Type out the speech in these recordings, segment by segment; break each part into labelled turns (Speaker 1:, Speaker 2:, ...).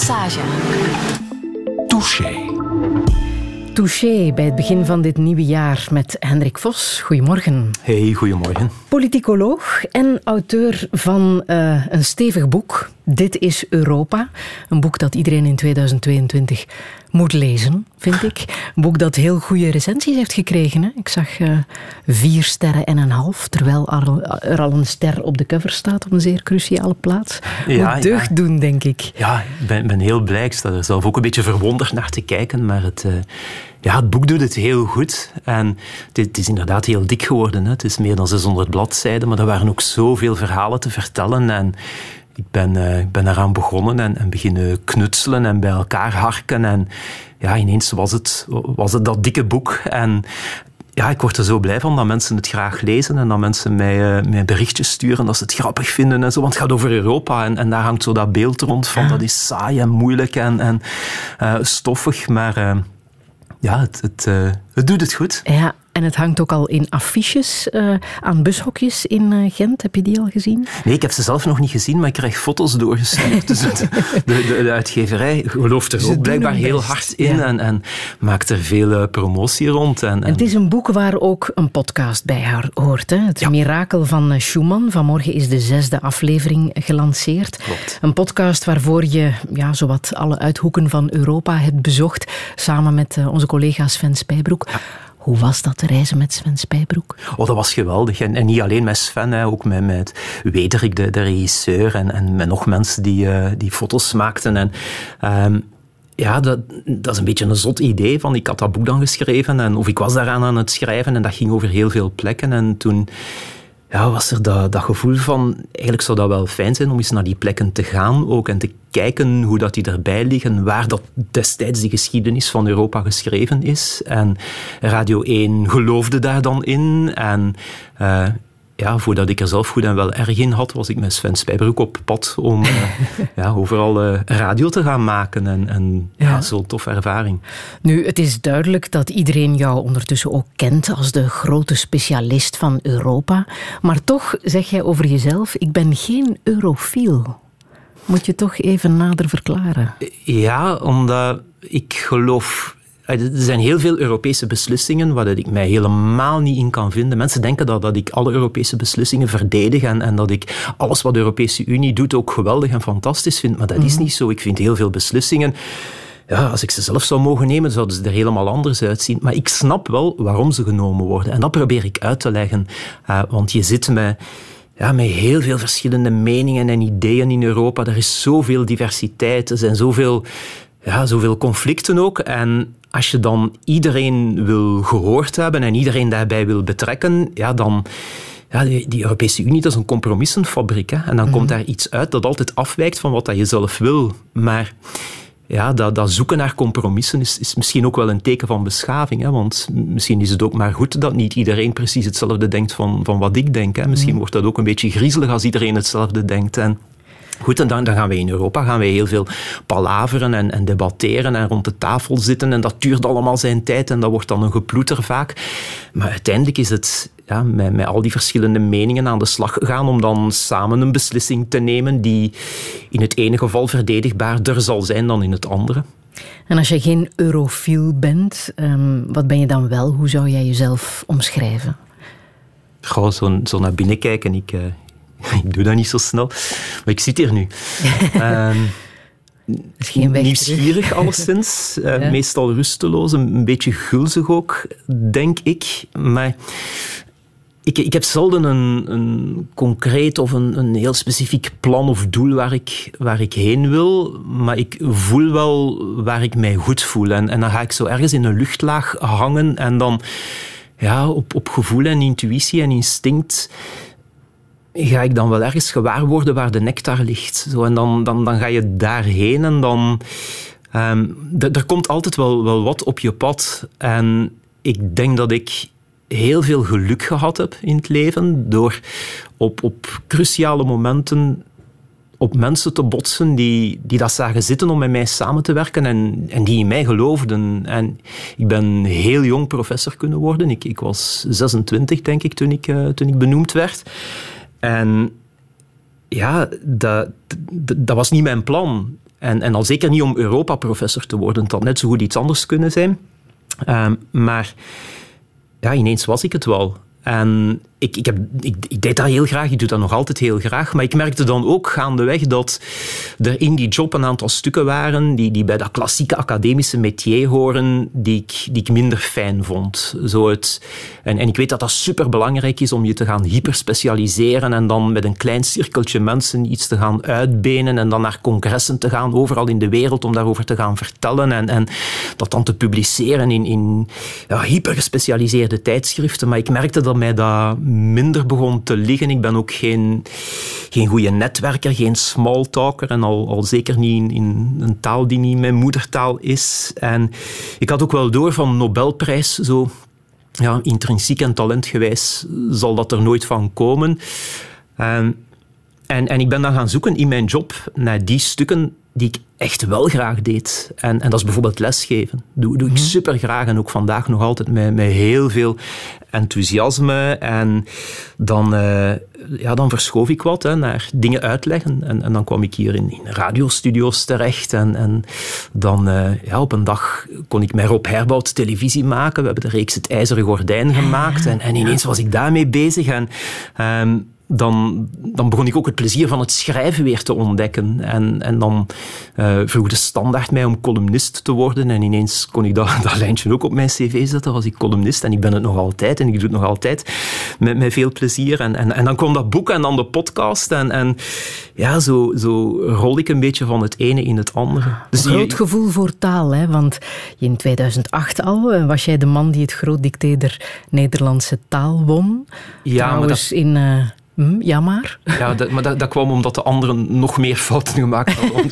Speaker 1: Passage.
Speaker 2: Touché.
Speaker 3: Touché bij het begin van dit nieuwe jaar met Hendrik Vos. Goedemorgen.
Speaker 2: Hey, goedemorgen.
Speaker 3: Politicoloog en auteur van uh, een stevig boek. Dit is Europa. Een boek dat iedereen in 2022 moet lezen, vind ik. Een boek dat heel goede recensies heeft gekregen. Hè? Ik zag uh, vier sterren en een half, terwijl er al een ster op de cover staat op een zeer cruciale plaats. Ja, moet deugd ja. doen, denk ik.
Speaker 2: Ja, ik ben, ben, heel blij. Ik sta er zelf ook een beetje verwonderd naar te kijken, maar het... Uh, ja, het boek doet het heel goed. En het, is inderdaad heel dik geworden. Hè. Het is meer dan 600 bladzijden, maar er waren ook zoveel verhalen te vertellen. En ik ben, uh, ik ben eraan begonnen en, en beginnen knutselen en bij elkaar harken. En ja, ineens was het, was het dat dikke boek. En ja, ik word er zo blij van dat mensen het graag lezen en dat mensen mij, uh, mij berichtjes sturen dat ze het grappig vinden en zo. Want het gaat over Europa en, en daar hangt zo dat beeld rond van dat is saai en moeilijk en, en uh, stoffig. Maar ja, het, het, het doet het goed.
Speaker 3: Ja, en het hangt ook al in affiches uh, aan bushokjes in uh, Gent. Heb je die al gezien?
Speaker 2: Nee, ik heb ze zelf nog niet gezien, maar ik krijg foto's doorgestuurd. dus de, de, de, uitgeverij gelooft er ook blijkbaar heel hard in ja. en, en, maakt er veel uh, promotie rond. En,
Speaker 3: en, Het is een boek waar ook een podcast bij hoort. Hè? Het ja. Mirakel van Schumann. Vanmorgen is de zesde aflevering gelanceerd.
Speaker 2: Klopt.
Speaker 3: Een podcast waarvoor je ja, zowat alle uithoeken van Europa hebt bezocht, samen met onze collega Sven Spijbroek. Ja. Hoe was dat, reizen met Sven Spijbroek?
Speaker 2: Oh, dat was geweldig. En, en niet alleen met Sven, hè, ook met, met Wederik, de, de regisseur, en, en met nog mensen die, uh, die foto's maakten. En, um, ja, dat, dat is een beetje een zot idee. Van, ik had dat boek dan geschreven, en, of ik was daaraan aan het schrijven, en dat ging over heel veel plekken. En toen ja, was er dat, dat gevoel van, eigenlijk zou dat wel fijn zijn om eens naar die plekken te gaan ook en te kijken hoe dat die erbij liggen, waar dat destijds de geschiedenis van Europa geschreven is. En Radio 1 geloofde daar dan in en uh, ja, voordat ik er zelf goed en wel erg in had, was ik met Sven Spijbroek op pad om uh, ja, overal uh, radio te gaan maken. En, en ja, ja zo'n toffe ervaring.
Speaker 3: Nu, het is duidelijk dat iedereen jou ondertussen ook kent als de grote specialist van Europa. Maar toch zeg jij over jezelf, ik ben geen eurofiel. Moet je toch even nader verklaren?
Speaker 2: Ja, omdat ik geloof er zijn heel veel Europese beslissingen waar ik mij helemaal niet in kan vinden. Mensen denken dat, dat ik alle Europese beslissingen verdedig en, en dat ik alles wat de Europese Unie doet ook geweldig en fantastisch vind. Maar dat is niet zo. Ik vind heel veel beslissingen ja, als ik ze zelf zou mogen nemen, zouden ze er helemaal anders uitzien. Maar ik snap wel waarom ze genomen worden. En dat probeer ik uit te leggen. Uh, want je zit met, ja, met heel veel verschillende meningen en ideeën in Europa. Er is zoveel diversiteit, er zijn zoveel, ja, zoveel conflicten ook. En als je dan iedereen wil gehoord hebben en iedereen daarbij wil betrekken, ja, dan... Ja, die, die Europese Unie dat is een compromissenfabriek. Hè? En dan mm -hmm. komt daar iets uit dat altijd afwijkt van wat dat je zelf wil. Maar ja, dat, dat zoeken naar compromissen is, is misschien ook wel een teken van beschaving. Hè? Want misschien is het ook maar goed dat niet iedereen precies hetzelfde denkt van, van wat ik denk. Hè? Misschien mm. wordt dat ook een beetje griezelig als iedereen hetzelfde denkt. En Goed, en dan, dan gaan we in Europa gaan we heel veel palaveren en, en, debatteren en rond de tafel zitten. En dat duurt allemaal zijn tijd en dat wordt dan een geploeter vaak. Maar uiteindelijk is het ja, met, met al die verschillende meningen aan de slag gaan om dan samen een beslissing te nemen die in het ene geval verdedigbaarder zal zijn dan in het andere.
Speaker 3: En als je geen eurofiel bent, um, wat ben je dan wel? Hoe zou jij jezelf omschrijven?
Speaker 2: Gewoon zo, zo naar binnen kijken. Ik, uh, ik doe dat niet zo snel. Maar ik zit hier nu. um, nieuwsgierig alleszins. Uh, ja. Meestal rusteloos, een, een, beetje gulzig ook, denk ik. Maar ik, ik heb zelden een, een concreet of een, een, heel specifiek plan of doel waar ik, waar ik heen wil. Maar ik voel wel waar ik mij goed voel. En, en dan ga ik zo ergens in een luchtlaag hangen en dan ja, op, op gevoel en intuïtie en instinct ga ik dan wel ergens gewaar worden waar de nectar ligt. Zo, en dan, dan, dan ga je daarheen en dan... Um, er komt altijd wel, wel wat op je pad. En ik denk dat ik heel veel geluk gehad heb in het leven door op, op cruciale momenten op mensen te botsen die, die dat zagen zitten om met mij samen te werken en, en die in mij geloofden. En ik ben heel jong professor kunnen worden. Ik, ik was 26, denk ik, toen ik, uh, toen ik benoemd werd. En ja, dat, was niet mijn plan. En, en al zeker niet om Europa-professor te worden. Het had net zo goed iets anders kunnen zijn. Ehm, maar ja, ineens was ik het wel. En ik, ik, heb, ik, deed dat heel graag, ik doe dat nog altijd heel graag. Maar ik merkte dan ook gaandeweg dat er in die job een aantal stukken waren die, die bij dat klassieke academische métier horen, die ik, die ik minder fijn vond. Zo het, en, en ik weet dat dat superbelangrijk is om je te gaan hyperspecialiseren en dan met een klein cirkeltje mensen iets te gaan uitbenen en dan naar congressen te gaan, overal in de wereld, om daarover te gaan vertellen en, en dat dan te publiceren in, in ja, hypergespecialiseerde tijdschriften. Maar ik merkte dat mij dat minder begon te liggen. Ik ben ook geen, geen goede netwerker, geen smalltalker en al, al zeker niet in, in, een taal die niet mijn moedertaal is. En ik had ook wel door van Nobelprijs, zo ja, intrinsiek en talentgewijs zal dat er nooit van komen. En, en, en ik ben dan gaan zoeken in mijn job naar die stukken die ik echt wel graag deed. En, en dat is bijvoorbeeld lesgeven. Doe, doe ik mhm. super graag en ook vandaag nog altijd met, met heel veel enthousiasme. En dan, uh, ja, dan verschoof ik wat hè, naar dingen uitleggen. En, en dan kwam ik hier in, in radiostudio's terecht. En, en dan uh, ja, op een dag kon ik met Rob Herbout televisie maken. We hebben de reeks Het IJzeren Gordijn gemaakt. En, en ineens was ik daarmee bezig. En um, dan, dan begon ik ook het plezier van het schrijven weer te ontdekken. En, en dan uh, vroeg de standaard mij om columnist te worden. En ineens kon ik dat, dat lijntje ook op mijn cv zetten. Was ik columnist en ik ben het nog altijd. En ik doe het nog altijd met, met veel plezier. En, en, en dan kwam dat boek en dan de podcast. En, en ja, zo, zo rol ik een beetje van het ene in het andere.
Speaker 3: Dus een groot gevoel voor taal, hè? want in 2008 al eh, was jij de man die het groot dicté der Nederlandse taal won. Ja, Trouwens, maar dat... in... Uh, Hm, ja, maar.
Speaker 2: Ja, dat, maar dat, dat, kwam omdat de anderen nog meer fouten gemaakt hadden.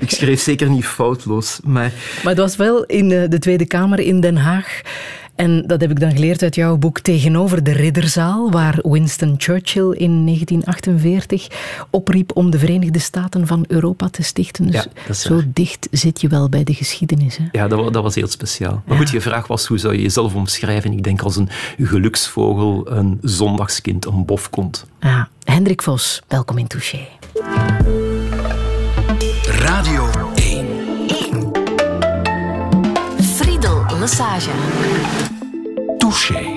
Speaker 2: ik schreef zeker niet foutloos. Maar,
Speaker 3: maar het was wel in eh, de Tweede Kamer in Den Haag. En dat heb ik dan geleerd uit jouw boek Tegenover de Ridderzaal, waar Winston Churchill in 1948 opriep om de Verenigde Staten van Europa te stichten. Dus ja, zo dicht zit je wel bij de geschiedenis. Hè?
Speaker 2: Ja, dat, dat, was heel speciaal. Maar goed, je vraag was hoe zou je jezelf omschrijven? Ik denk als een geluksvogel, een zondagskind, een bofkont.
Speaker 3: Ja. Hendrik Vos, welkom in Touché. Radio 1. 1. Friedel Lassage. Touché.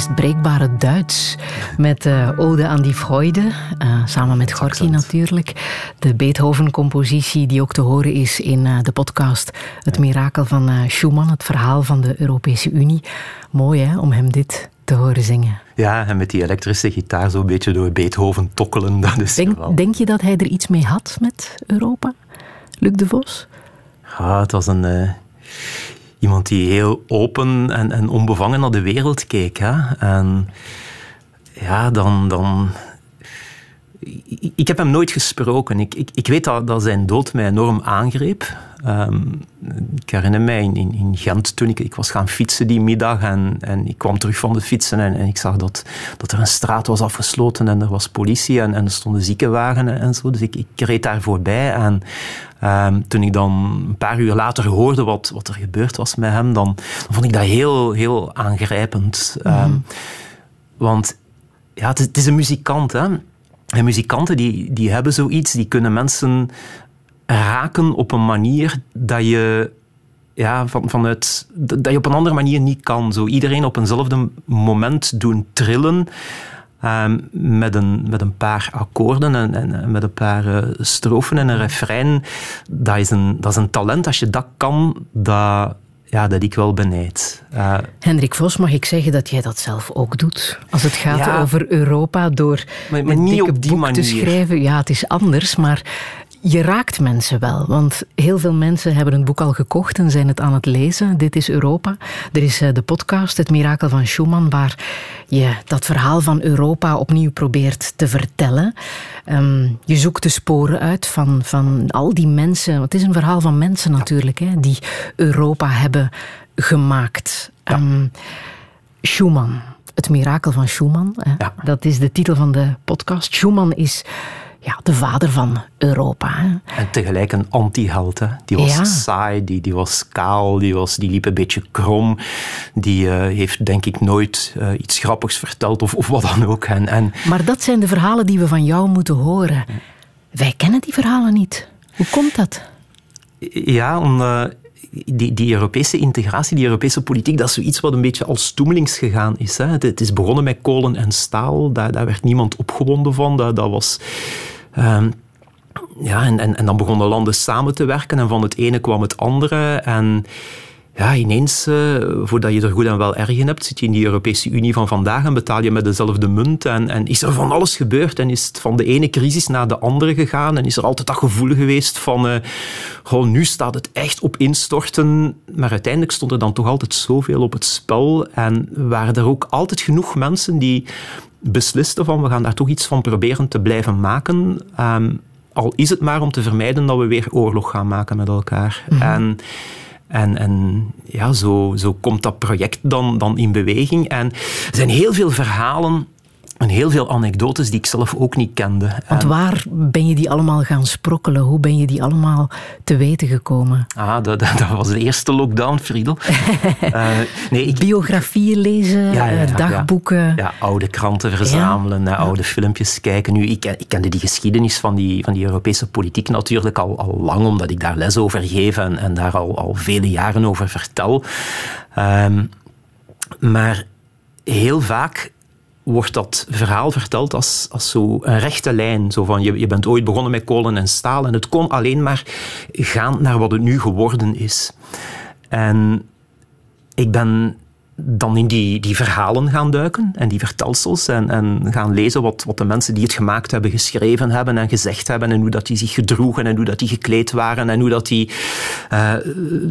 Speaker 3: Meest breekbare Duits. Met uh, Ode aan die Freude, uh, samen met Gorky natuurlijk. De Beethoven-compositie die ook te horen is in uh, de podcast Het Mirakel van Schumann, het verhaal van de Europese Unie. Mooi hè, om hem dit te horen zingen.
Speaker 2: Ja, en met die elektrische gitaar zo'n beetje door Beethoven tokkelen. Dat is
Speaker 3: denk, denk je dat hij er iets mee had met Europa, Luc de Vos?
Speaker 2: Ja, het was een iemand die heel open en, en onbevangen naar de wereld keek. Hè? En ja, dan, dan ik heb hem nooit gesproken. Ik, ik, ik weet dat, dat zijn dood mij enorm aangreep. Um, ik herinner mij in, in, in, Gent toen ik, ik was gaan fietsen die middag en, en ik kwam terug van de fietsen en, en ik zag dat, dat er een straat was afgesloten en er was politie en, en er stonden ziekenwagen en zo. Dus ik, ik reed daar voorbij en um, toen ik dan een paar uur later hoorde wat, wat er gebeurd was met hem, dan, dan vond ik dat heel, heel aangrijpend. Um, want ja, het is, het is een muzikant, hè. En muzikanten die, die hebben zoiets, die kunnen mensen raken op een manier dat je ja, van, vanuit, dat je op een andere manier niet kan. Zo iedereen op eenzelfde moment doen trillen. Um, met, een, met een paar akkoorden en, en met een paar uh, strofen en een refrein. Dat is een, dat is een talent. Als je dat kan, dat, ja, dat ik wel benijd.
Speaker 3: Uh, Hendrik Vos, mag ik zeggen dat jij dat zelf ook doet? Als het gaat over Europa, door
Speaker 2: maar, maar niet op die
Speaker 3: boek
Speaker 2: manier.
Speaker 3: te schrijven. Ja, het is anders, maar je raakt mensen wel, want heel veel mensen hebben een boek al gekocht en zijn het aan het lezen. Dit is Europa. Er is eh, de podcast Het Mirakel van Schumann, waar je dat verhaal van Europa opnieuw probeert te vertellen. Ehm, je zoekt de sporen uit van, van al die mensen. Het is een verhaal van mensen natuurlijk, hè, die Europa hebben gemaakt. Ehm, Schumann, Het Mirakel van Schumann. Ja. Dat is de titel van de podcast. Schumann is ja, de vader van Europa.
Speaker 2: En tegelijk een anti-held. Die was saai, die, die was kaal, die, was, die liep een beetje krom. Die uh, heeft denk ik nooit uh, iets grappigs verteld of, of wat dan ook. En, en...
Speaker 3: Maar dat zijn de verhalen die we van jou moeten horen. Wij kennen die verhalen niet. Hoe komt dat?
Speaker 2: Ja, omdat die, die Europese integratie, die Europese politiek, dat is zoiets wat een beetje als stoemelings gegaan is. Hè. Het, is begonnen met kolen en staal, daar, daar werd niemand opgewonden van. Dat, was... Um, ja, en, en, en dan begonnen landen samen te werken en van het ene kwam het andere. En ja, ineens, uh, voordat je er goed en wel erg in hebt, zit je in die Europese Unie van vandaag en betaal je met dezelfde munt. En, en is er van alles gebeurd en is het van de ene crisis naar de andere gegaan. En is er altijd dat gevoel geweest van, uh, goh, nu staat het echt op instorten. Maar uiteindelijk stond er dan toch altijd zoveel op het spel. En waren er ook altijd genoeg mensen die beslisten van, we gaan daar toch iets van proberen te blijven maken. Um, al is het maar om te vermijden dat we weer oorlog gaan maken met elkaar. Mm -hmm. En en, en ja, zo, zo komt dat project dan, dan in beweging. En er zijn heel veel verhalen en heel veel anekdotes die ik zelf ook niet kende.
Speaker 3: Want waar ben je die allemaal gaan sprokkelen? Hoe ben je die allemaal te weten gekomen?
Speaker 2: Ah, dat, dat was de eerste lockdown, Friedel.
Speaker 3: uh, nee, ik... Biografieën lezen, ja, ja, ja, dagboeken.
Speaker 2: Ja. oude kranten verzamelen, oude filmpjes kijken. Nu, ik, ik kende die geschiedenis van die, van die Europese politiek natuurlijk al, al lang, omdat ik daar les over geef en, en daar al, al vele jaren over vertel. Um, maar heel vaak wordt dat verhaal verteld als, als zo een rechte lijn. Zo van, je, je bent ooit begonnen met kolen en staal en het kon alleen maar gaan naar wat het nu geworden is. En ik ben dan in die, die verhalen gaan duiken en die vertelsels en, en gaan lezen wat, wat de mensen die het gemaakt hebben geschreven hebben en gezegd hebben en hoe dat die zich gedroegen en hoe dat die gekleed waren en hoe dat die uh,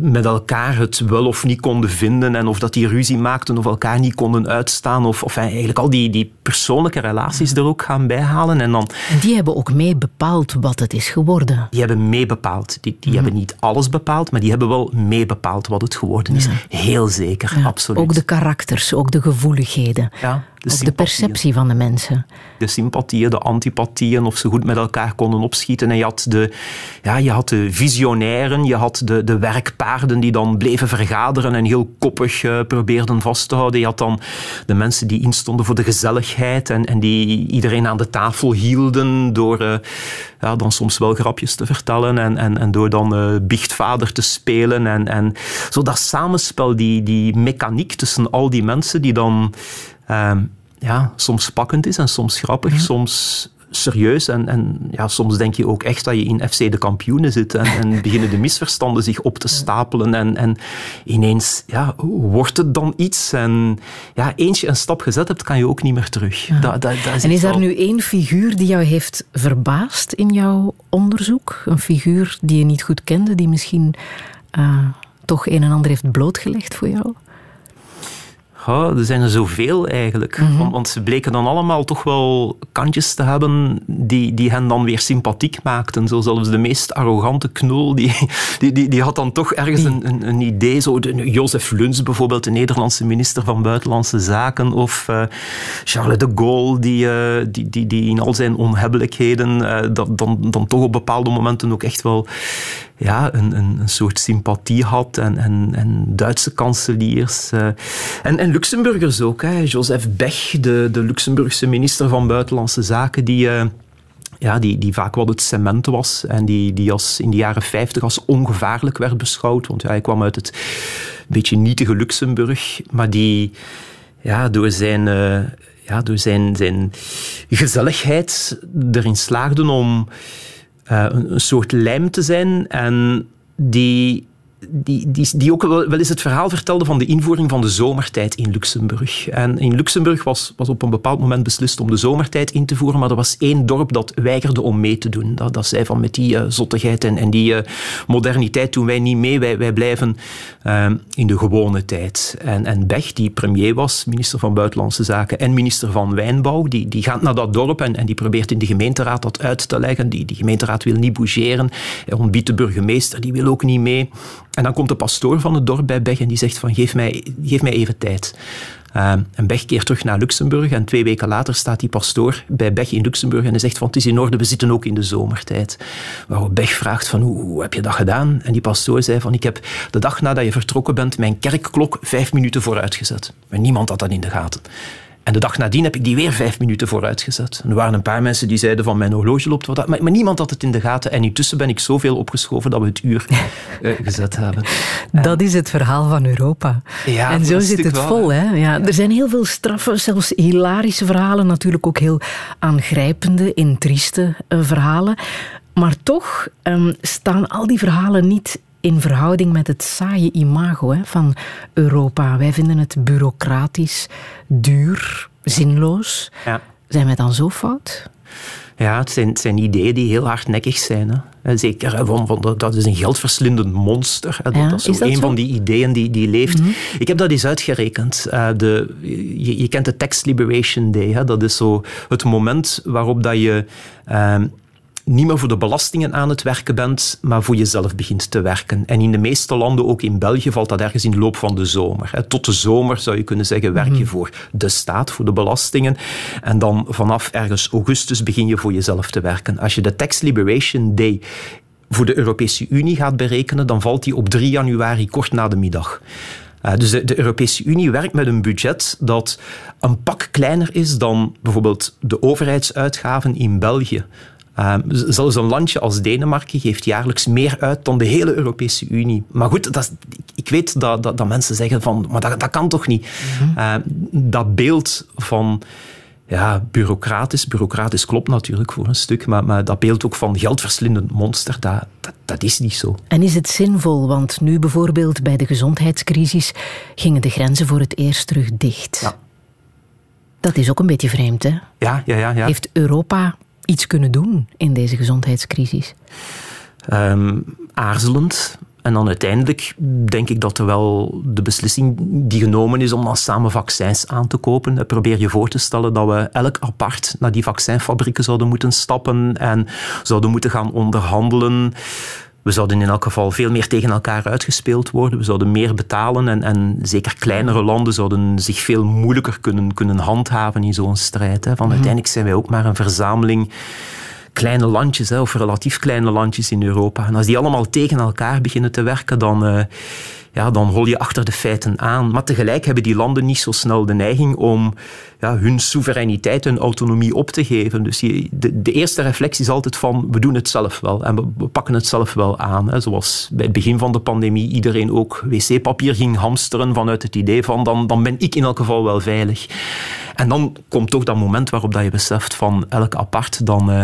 Speaker 2: met elkaar het wel of niet konden vinden en of dat die ruzie maakten of elkaar niet konden uitstaan of, of eigenlijk al die, die persoonlijke relaties er ook gaan bijhalen. En, dan,
Speaker 3: die hebben ook mee bepaald wat het is geworden.
Speaker 2: Die hebben mee bepaald. Die, die hebben niet alles bepaald, maar die hebben wel mee bepaald wat het geworden is. Heel zeker,
Speaker 3: ja.
Speaker 2: absoluut.
Speaker 3: Ook de karakters, ook de gevoeligheden.
Speaker 2: Ja, de,
Speaker 3: ook de perceptie van de mensen.
Speaker 2: De sympathieën, de antipathieën, of ze goed met elkaar konden opschieten. En je had de, ja, je had de visionairen, je had de, de werkpaarden die dan bleven vergaderen en heel koppig uh, probeerden vast te houden. Je had dan de mensen die instonden voor de gezelligheid en, en die iedereen aan de tafel hielden door uh, ja, dan soms wel grapjes te vertellen en, en, en door dan uh, biechtvader te spelen. En, en zo dat samenspel, die, die mechaniek tussen al die mensen die dan um, ja, soms pakkend is en soms grappig, ja. soms serieus. En, en ja, soms denk je ook echt dat je in FC de kampioenen zit en, en beginnen de misverstanden zich op te stapelen. En, en ineens ja, wordt het dan iets. En ja, eens je een stap gezet hebt, kan je ook niet meer terug. Ja. Is
Speaker 3: en is er nu één figuur die jou heeft verbaasd in jouw onderzoek? Een figuur die je niet goed kende, die misschien uh, toch een en ander heeft blootgelegd voor jou?
Speaker 2: Er zijn er zoveel eigenlijk. Mhm. want, ze bleken dan allemaal toch wel kantjes te hebben die, die hen dan weer sympathiek maakten. Zo zelfs de meest arrogante knul, die, die, die, die had dan toch ergens een, een, een idee. Zo de, Jozef Luns bijvoorbeeld, de Nederlandse minister van Buitenlandse Zaken. Of uh, Charles de Gaulle, die, uh, die, die, die in al zijn onhebbelijkheden uh, dan, dan, dan toch op bepaalde momenten ook echt wel ja, een, een, een soort sympathie had. En, en, en Duitse kanseliers. Uh, en, en Luxemburgers ook. Hè. Joseph Bech, de, de Luxemburgse minister van Buitenlandse Zaken, die... Uh, ja, die, die vaak wat het cement was en die, die als, in de jaren 50 als ongevaarlijk werd beschouwd. Want hij kwam uit het beetje nietige Luxemburg, maar die ja, door zijn, uh, ja, door zijn, zijn gezelligheid erin slaagde om een, een, soort lijm te zijn en die die, die, ook wel, eens het verhaal vertelde van de invoering van de zomertijd in Luxemburg. En in Luxemburg was, was op een bepaald moment beslist om de zomertijd in te voeren, maar er was één dorp dat weigerde om mee te doen. Dat, dat zei van met die uh, zottigheid en, en die uh, moderniteit doen wij niet mee, wij, wij blijven uh, in de gewone tijd. En, en Bech, die premier was, minister van Buitenlandse Zaken en minister van Wijnbouw, die, die gaat naar dat dorp en, en die probeert in de gemeenteraad dat uit te leggen. Die, die gemeenteraad wil niet bougeren. Ontbiedt de burgemeester, die wil ook niet mee. En dan komt de pastoor van het dorp bij Bech en die zegt van geef mij, geef mij even tijd. Uh, en Bech keert terug naar Luxemburg en twee weken later staat die pastoor bij Bech in Luxemburg en hij zegt van het is in orde, we zitten ook in de zomertijd. Waarop Bech vraagt van hoe, heb je dat gedaan? En die pastoor zei van ik heb de dag nadat je vertrokken bent mijn kerkklok vijf minuten vooruitgezet. Maar niemand had dat in de gaten. En de dag nadien heb ik die weer vijf minuten vooruitgezet. En er waren een paar mensen die zeiden van mijn horloge loopt wat maar, maar niemand had het in de gaten. En intussen ben ik zoveel opgeschoven dat we het uur uh, gezet hebben.
Speaker 3: Dat is het verhaal van Europa. Ja, en zo zit het vol. Hè? Ja, er zijn heel veel straffe, zelfs hilarische verhalen. Natuurlijk ook heel aangrijpende, intrieste uh, verhalen. Maar toch um, staan al die verhalen niet in verhouding met het saaie imago hè, van Europa. Wij vinden het bureaucratisch, duur, zinloos. Ja. Zijn wij dan zo fout?
Speaker 2: Ja, het zijn, zijn, ideeën die heel hardnekkig zijn. Hè. Zeker, van, van, dat is een geldverslindend monster. Dat, ja, is, is een van die ideeën die, die leeft. Mhm. Ik heb dat eens uitgerekend. Uh, de, je, je, kent de Tax Liberation Day. Hè. Dat is zo het moment waarop dat je... Uh, niet meer voor de belastingen aan het werken bent, maar voor jezelf begint te werken. En in de meeste landen, ook in België, valt dat ergens in de loop van de zomer. Tot de zomer zou je kunnen zeggen, werk je mhm. voor de staat, voor de belastingen. En dan vanaf ergens augustus begin je voor jezelf te werken. Als je de Tax Liberation Day voor de Europese Unie gaat berekenen, dan valt die op 3 januari kort na de middag. Uh, dus de, de, Europese Unie werkt met een budget dat een pak kleiner is dan bijvoorbeeld de overheidsuitgaven in België. Um, zelfs een landje als Denemarken geeft jaarlijks meer uit dan de hele Europese Unie. Maar goed, dat ik weet dat, dat, dat, mensen zeggen van, maar dat, dat kan toch niet? Mm dat beeld van ja, bureaucratisch. Bureaucratisch klopt natuurlijk voor een stuk, maar, maar dat beeld ook van geldverslindend monster, dat, dat, dat, is niet zo.
Speaker 3: En is het zinvol? Want nu bijvoorbeeld bij de gezondheidscrisis gingen de grenzen voor het eerst terug dicht. Ja. Dat is ook een beetje vreemd, hè?
Speaker 2: Ja, ja, ja. ja.
Speaker 3: Heeft Europa iets kunnen doen in deze gezondheidscrisis?
Speaker 2: Um, aarzelend. En dan uiteindelijk denk ik dat er wel de beslissing die genomen is om dan samen vaccins aan te kopen. Probeer je voor te stellen dat we elk apart naar die vaccinfabrieken zouden moeten stappen en zouden moeten gaan onderhandelen we zouden in elk geval veel meer tegen elkaar uitgespeeld worden. We zouden meer betalen en, en zeker kleinere landen zouden zich veel moeilijker kunnen, kunnen handhaven in zo'n strijd. Hè. Van mhm. uiteindelijk zijn wij ook maar een verzameling kleine landjes, hè, of relatief kleine landjes in Europa. En als die allemaal tegen elkaar beginnen te werken, dan... Uh, ja, dan hol je achter de feiten aan. Maar tegelijk hebben die landen niet zo snel de neiging om ja, hun soevereiniteit en autonomie op te geven. Dus de, eerste reflectie is altijd van, we doen het zelf wel en we, pakken het zelf wel aan. Zoals bij het begin van de pandemie iedereen ook wc-papier ging hamsteren vanuit het idee van, dan, dan ben ik in elk geval wel veilig. En dan komt toch dat moment waarop dat je beseft van elk apart, dan... Uh,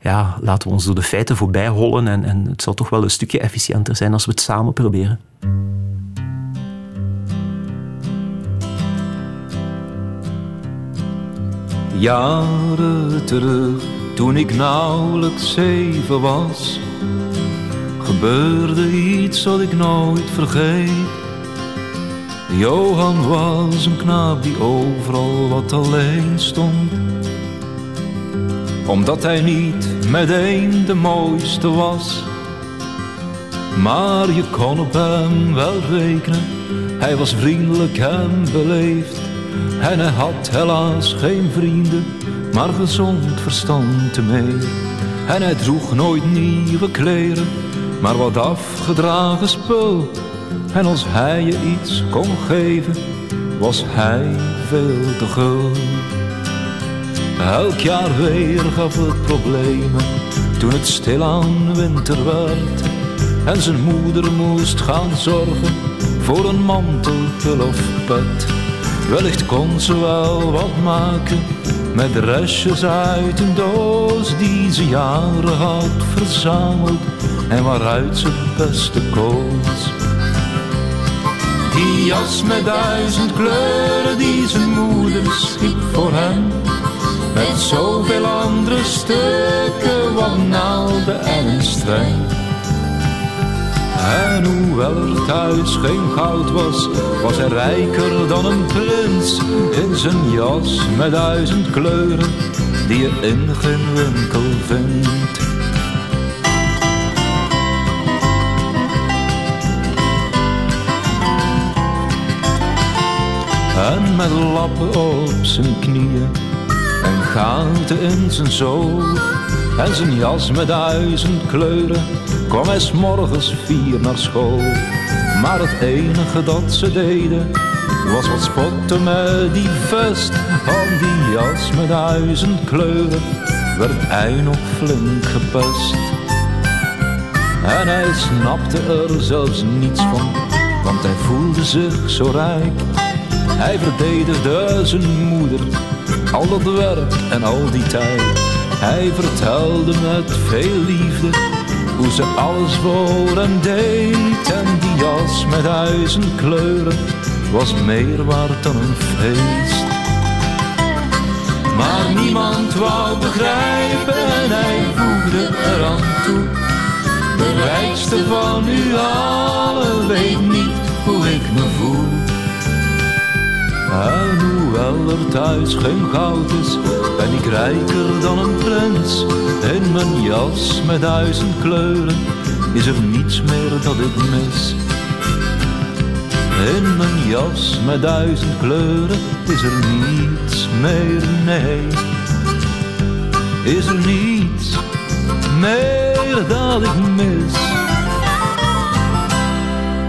Speaker 2: ja, laten we ons door de feiten voorbij hollen en, en het zal toch wel een stukje efficiënter zijn als we het samen proberen.
Speaker 1: Jaren terug, toen ik nauwelijks zeven was, gebeurde iets wat ik nooit vergeet. Johan was een knaap die overal wat alleen stond. Omdat hij niet meteen de mooiste was. Maar je kon op hem wel rekenen. Hij was vriendelijk en beleefd. En hij had helaas geen vrienden, maar gezond verstand meer. En hij droeg nooit nieuwe kleren, maar wat afgedragen spul. En als hij je iets kon geven, was hij veel te gul. Elk jaar weer gaf het problemen, toen het stilaan winter werd. En zijn moeder moest gaan zorgen voor een mantel, of pet. Wellicht kon ze wel wat maken met restjes uit een doos die ze jaren had verzameld en waaruit ze het beste koos. Die jas met duizend kleuren die zijn moeder schiep voor hem. Met zoveel andere stukken, wat naalden en een streng. En hoewel er thuis geen goud was, was hij rijker dan een prins. In zijn jas met duizend kleuren, die je in geen winkel vindt. En met lappen op zijn knieën gaten in zijn zool. En zijn jas met duizend kleuren kwam hij morgens vier naar school. Maar het enige dat ze deden was wat spotten met die vest. Van die jas met duizend kleuren werd hij nog flink gepest. En hij snapte er zelfs niets van, want hij voelde zich zo rijk. Hij verdedigde zijn moeder, al dat werk en al die tijd. Hij vertelde met veel liefde hoe ze alles voor hem deed. En die jas met duizend kleuren was meer waard dan een feest. Maar niemand wou begrijpen en hij voegde eraan toe. De rijkste van u allen weet niet hoe ik me voel. En hoewel er thuis geen goud is, ben ik rijker dan een prins. In mijn jas met duizend kleuren is er niets meer dat ik mis. In mijn jas met duizend kleuren is er niets meer, nee. Is er niets meer dat ik mis.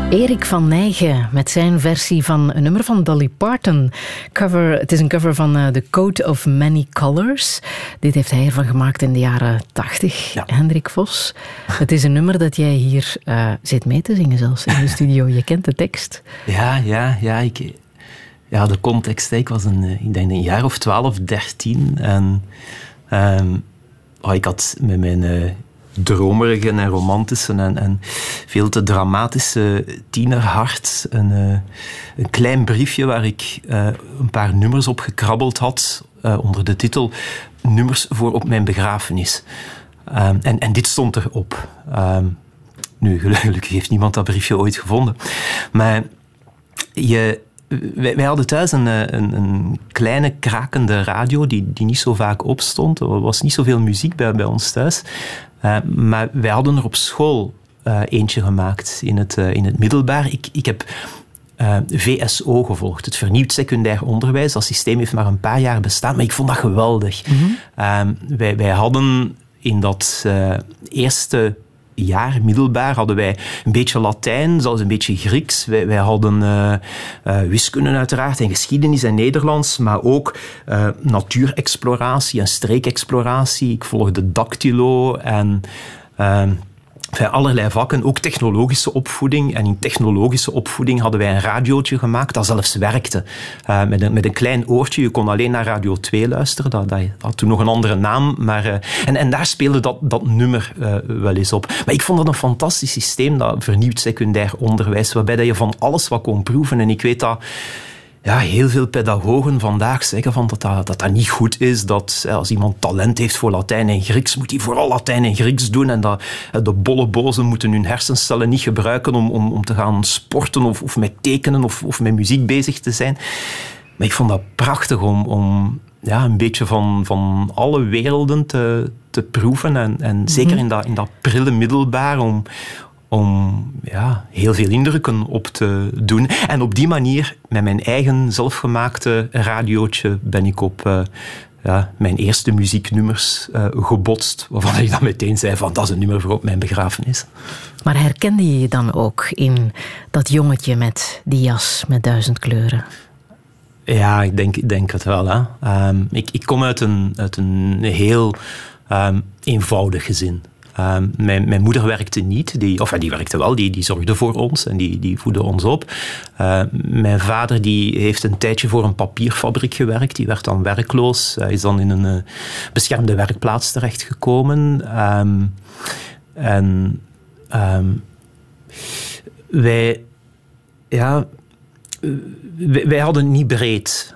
Speaker 3: Erik van Nijgen met zijn versie van een nummer van Dolly Parton. Cover, het is een cover van uh, The Coat of Many Colors. Dit heeft hij ervan gemaakt in de jaren tachtig, Hendrik Vos. Het is een nummer dat jij hier uh, zit mee te zingen zelfs in de studio. Je kent de tekst.
Speaker 2: Ja, ja, ja. Ik, ja de context, ik was een, eh, ik denk een jaar of twaalf, dertien. En um, oh, ik had met mijn dromerige en romantische en, en, veel te dramatische tienerhart. Een, uh, een klein briefje waar ik uh, een paar nummers op gekrabbeld had uh, onder de titel Nummers voor op mijn begrafenis. Um, en, en dit stond erop. Um, nu, gelukkig heeft niemand dat briefje ooit gevonden. Maar je, wij, wij, hadden thuis een, een, een, kleine krakende radio die, die niet zo vaak opstond. Er was niet zoveel muziek bij, bij ons thuis. Uh, maar wij hadden er op school uh, eentje gemaakt in het, uh, in het middelbaar. Ik, ik heb VSO gevolgd, het vernieuwd secundair onderwijs. Dat systeem heeft maar een paar jaar bestaan, maar ik vond dat geweldig. Mm -hmm. wij, wij hadden in dat eerste jaar, middelbaar, hadden wij een beetje Latijn, zelfs een beetje Grieks. Wij, wij hadden uh, uh, wiskunde uiteraard en geschiedenis en Nederlands, maar ook uh, natuurexploratie en streekexploratie. Ik volgde dactylo en Enfin, allerlei vakken, ook technologische opvoeding. En in technologische opvoeding hadden wij een radiootje gemaakt dat zelfs werkte. Uh, met, een, met een klein oortje. Je kon alleen naar Radio 2 luisteren. Dat, dat had toen nog een andere naam. Maar, uh, en, en daar speelde dat, dat nummer uh, wel eens op. Maar ik vond dat een fantastisch systeem, dat vernieuwd secundair onderwijs. Waarbij dat je van alles wat kon proeven. En ik weet dat ja, heel veel pedagogen vandaag zeggen van dat, dat, dat dat niet goed is. Dat als iemand talent heeft voor Latijn en Grieks, moet hij vooral Latijn en Grieks doen. En dat de bolle bozen moeten hun hersencellen niet gebruiken om, om, om te gaan sporten of, of met tekenen of, of met muziek bezig te zijn. Maar ik vond dat prachtig om, om ja, een beetje van, van alle werelden te, te proeven. En, en zeker mhm. in dat, in dat prille middelbaar, om, om ja, heel veel indrukken op te doen. En op die manier, met mijn eigen zelfgemaakte radiootje, ben ik op uh, ja, mijn eerste muzieknummers uh, gebotst. Waarvan ik dan meteen zei van, dat is een nummer voor op mijn begrafenis.
Speaker 3: Maar herkende je je dan ook in dat jongetje met die jas met duizend kleuren?
Speaker 2: Ja, ik denk, ik denk het wel. Hè. Um, ik, ik kom uit een, uit een heel um, eenvoudig gezin. Ehm, mijn, mijn, moeder werkte niet, die, of die werkte wel, die, die zorgde voor ons en die, die voedde ons op. Uh, mijn vader die heeft een tijdje voor een papierfabriek gewerkt, die werd dan werkloos. Hij is dan in een uh, beschermde werkplaats terechtgekomen. Um, en um, wij, ja, wij, wij, hadden niet breed.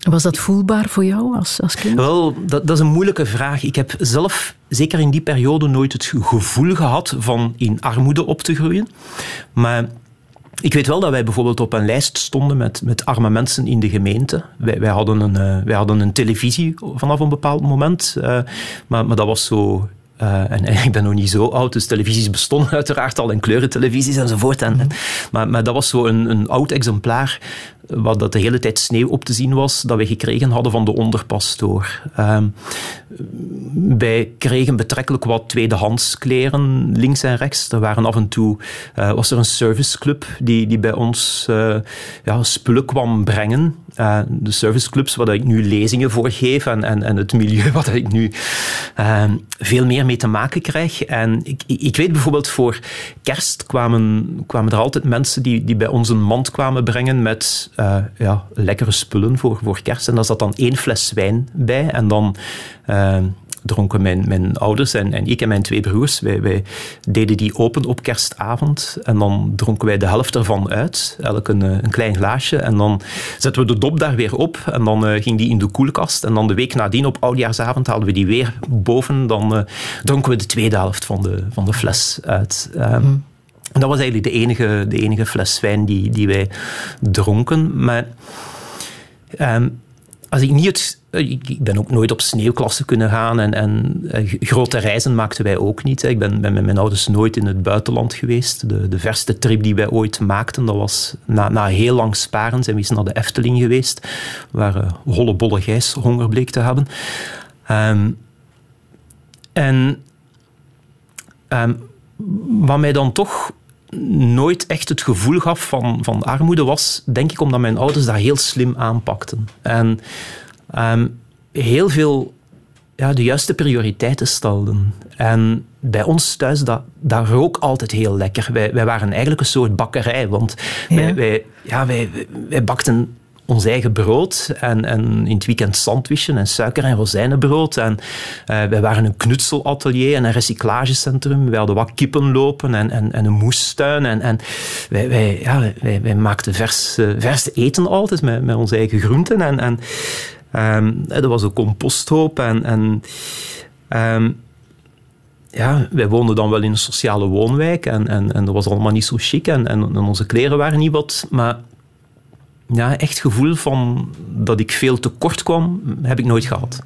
Speaker 3: Was dat voelbaar voor jou als, als kind?
Speaker 2: Wel, dat, dat, is een moeilijke vraag. Ik heb zelf, zeker in die periode, nooit het gevoel gehad van in armoede op te groeien. Maar ik weet wel dat wij bijvoorbeeld op een lijst stonden met, met arme mensen in de gemeente. Wij, wij, hadden, een, uh, wij hadden een televisie vanaf een bepaald moment. Uh, maar, maar dat was zo uh, en, ik ben nog niet zo oud, dus televisies bestonden uiteraard al en kleurentelevisies enzovoort. En, maar, maar dat was zo een, een oud exemplaar wat dat de hele tijd sneeuw op te zien was, dat we gekregen hadden van de onderpastoor. Uh, wij kregen betrekkelijk wat tweedehands kleren, links en rechts. Er waren af en toe, uh, was er een serviceclub die, die bij ons uh, ja, spullen kwam brengen. Uh, de serviceclubs waar ik nu lezingen voor geef en, en, en het milieu waar ik nu ehm, veel meer mee te maken krijg. En ik, ik weet bijvoorbeeld voor kerst kwamen, kwamen er altijd mensen die, die bij ons een mand kwamen brengen met uh, ja, lekkere spullen voor, voor kerst. En daar zat dan één fles wijn bij. En dan uh, dronken mijn, mijn ouders en, en ik en mijn twee broers, wij, wij deden die open op kerstavond. En dan dronken wij de helft ervan uit, elk een, eh, een klein glaasje. En dan zetten we de dop daar weer op. En dan ging die in de koelkast. En dan de week nadien, op oudjaarsavond, haalden we die weer boven. Dan dronken we de tweede helft van de, van de fles uit. Um, en dat was eigenlijk de enige, de enige fles wijn die, die wij dronken. Maar um, als ik niet het. Ik ben ook nooit op sneeuwklassen kunnen gaan en, en eh, grote reizen maakten wij ook niet. Ik ben, met mijn ouders nooit in het buitenland geweest. De, de verste trip die wij ooit maakten, dat was na, na heel lang sparen zijn we eens naar de Efteling geweest, waar uh, holle bolle gijs honger bleek te hebben. Um, en um, wat mij dan toch nooit echt het gevoel gaf van, van armoede was, denk ik, omdat mijn ouders dat heel slim aanpakten. En um, heel veel ja, de juiste prioriteiten stelden. En bij ons thuis, dat, dat rook altijd heel lekker. Wij, wij waren eigenlijk een soort bakkerij, want ja. Wij, wij, ja, wij, wij bakten ons eigen brood en, en in het weekend sandwichen en suiker- en rozijnenbrood. En uh, wij waren een knutselatelier en een recyclagecentrum. We hadden wat kippen lopen en, en, en een moestuin. En, en wij, wij, ja, wij, wij maakten vers, uh, vers eten altijd met, met onze eigen groenten. En, en um, er was een composthoop en... en um, ja, wij woonden dan wel in een sociale woonwijk en, en, en dat was allemaal niet zo chic en, en, en onze kleren waren niet wat, maar ja, echt gevoel van dat ik veel tekort kwam, heb ik nooit gehad.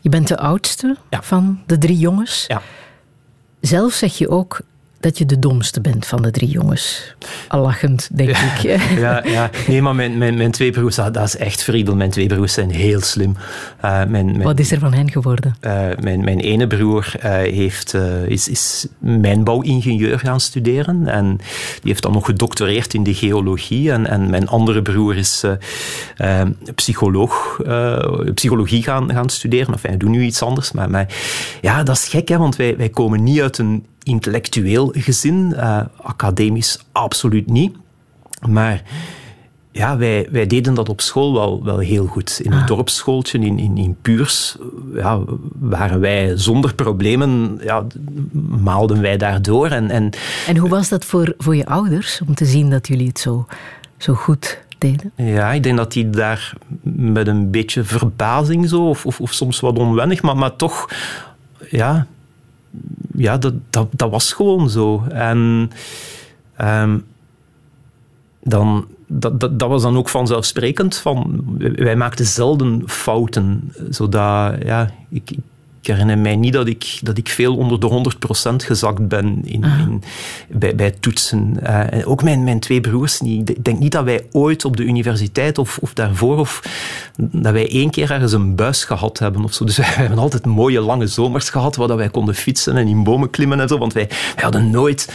Speaker 3: Je bent de oudste van de drie jongens.
Speaker 2: Ja.
Speaker 3: Zelf zeg je ook, dat je de domste bent van de drie jongens. Al lachend, denk ik.
Speaker 2: ja, ja, nee, maar mijn, mijn, mijn twee broers, dat, is echt Friedel. Mijn twee broers zijn heel slim.
Speaker 3: Uh, mijn, Wat is er van hen geworden?
Speaker 2: Uh, mijn, mijn ene broer uh, heeft, is, is mijnbouwingenieur gaan studeren. En die heeft dan nog gedoctoreerd in de geologie. En, en mijn andere broer is psycholoog, psychologie gaan, gaan studeren. Enfin, hij doet nu iets anders. Maar, maar ja, dat is gek, hè, want wij, wij komen niet uit een intellectueel gezin, uh, academisch absoluut niet. Maar ja, wij, wij deden dat op school wel, wel heel goed. In het ah. dorpsschooltje in, in, in Puurs ja, waren wij zonder problemen, ja, maalden wij daardoor. En, en,
Speaker 3: en hoe was dat voor, voor je ouders, om te zien dat jullie het zo, zo goed deden?
Speaker 2: Ja, ik denk dat die daar met een beetje verbazing zo, of, of, of soms wat onwennig, maar, maar toch, ja, ja dat, dat, dat was gewoon zo. En um, dan, dat, dat, dat, was dan ook vanzelfsprekend. Van, wij maakten zelden fouten. Zodat, ja, ik herinner mij niet dat ik, dat ik veel onder de 100% gezakt ben in, ah. in bij, bij toetsen. Uh, en ook mijn, mijn twee broers niet. Ik denk niet dat wij ooit op de universiteit of, of daarvoor, of dat wij één keer ergens een buis gehad hebben of zo. Dus wij, hebben altijd mooie lange zomers gehad waar wij konden fietsen en in bomen klimmen en zo. Want wij, wij hadden nooit,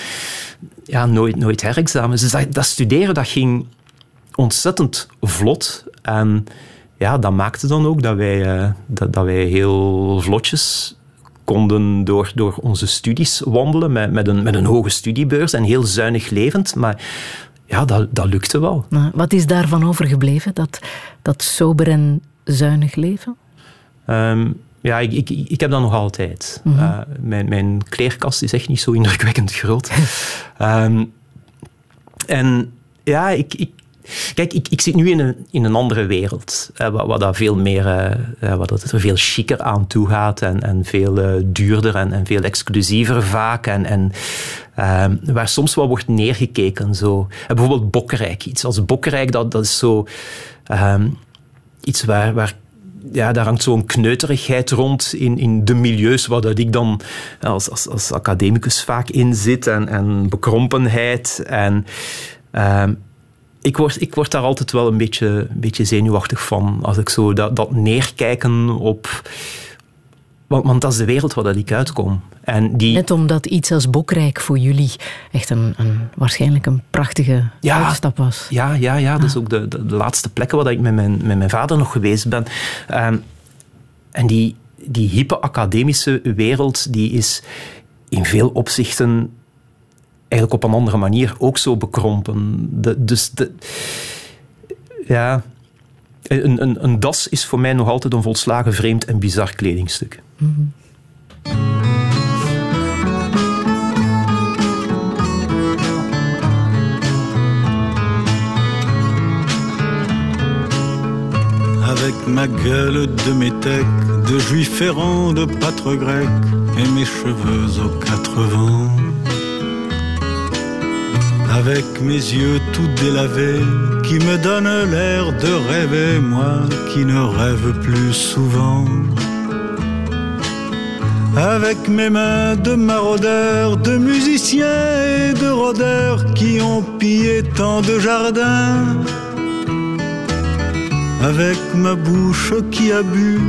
Speaker 2: ja, nooit, nooit herexamens. Dus dat, dat studeren dat ging ontzettend vlot. En ja, dat maakte dan ook dat wij, uh, dat, dat, wij heel vlotjes konden door, door onze studies wandelen met, met, een, met een hoge studiebeurs en heel zuinig levend. Maar ja, dat, dat lukte wel.
Speaker 3: wat is daarvan overgebleven, dat, dat sober en zuinig leven?
Speaker 2: Um, ja, ik, ik, ik heb dat nog altijd. Mm -hmm. uh, mijn, mijn kleerkast is echt niet zo indrukwekkend groot. um, en ja, ik, ik, Kijk, ik, ik zit nu in een, in een andere wereld, eh, wat, veel meer, eh, wat dat er veel chiquer aan toe gaat en, en veel uh, duurder en, en veel exclusiever vaak en, en ehm, waar soms wat wordt neergekeken. Zo. bijvoorbeeld Bokkerijk, iets als Bokkerijk, dat, dat is zo ehm, iets waar, waar ja, daar hangt zo'n kneuterigheid rond in, in de milieus waar dat ik dan als, als, als academicus vaak in zit en, en bekrompenheid en... Ehm, ik word, ik word daar altijd wel een beetje, een beetje zenuwachtig van. Als ik zo dat, dat neerkijken op... Want, want dat is de wereld waar dat ik uitkom. En die...
Speaker 3: Net omdat iets als Bokrijk voor jullie echt een, een waarschijnlijk een prachtige ja, uitstap was.
Speaker 2: Ja, ja, ja, dat is ook de, de, laatste plekken waar ik met mijn, met mijn vader nog geweest ben. Um, en die, die hippe academische wereld die is in veel opzichten eigenlijk op een andere manier ook zo bekrompen. De, dus de, ja, een, een, een das is voor mij nog altijd een volslagen vreemd en bizar kledingstuk. Mm
Speaker 4: Avec ma gueule de métèque, de juif errant, de pâtre grec, et mes cheveux aux quatre vents. Avec mes yeux tout délavés, qui me donnent l'air de rêver, moi qui ne rêve plus souvent. Avec mes mains de maraudeurs, de musiciens et de rôdeurs qui ont pillé tant de jardins. Avec ma bouche qui a bu,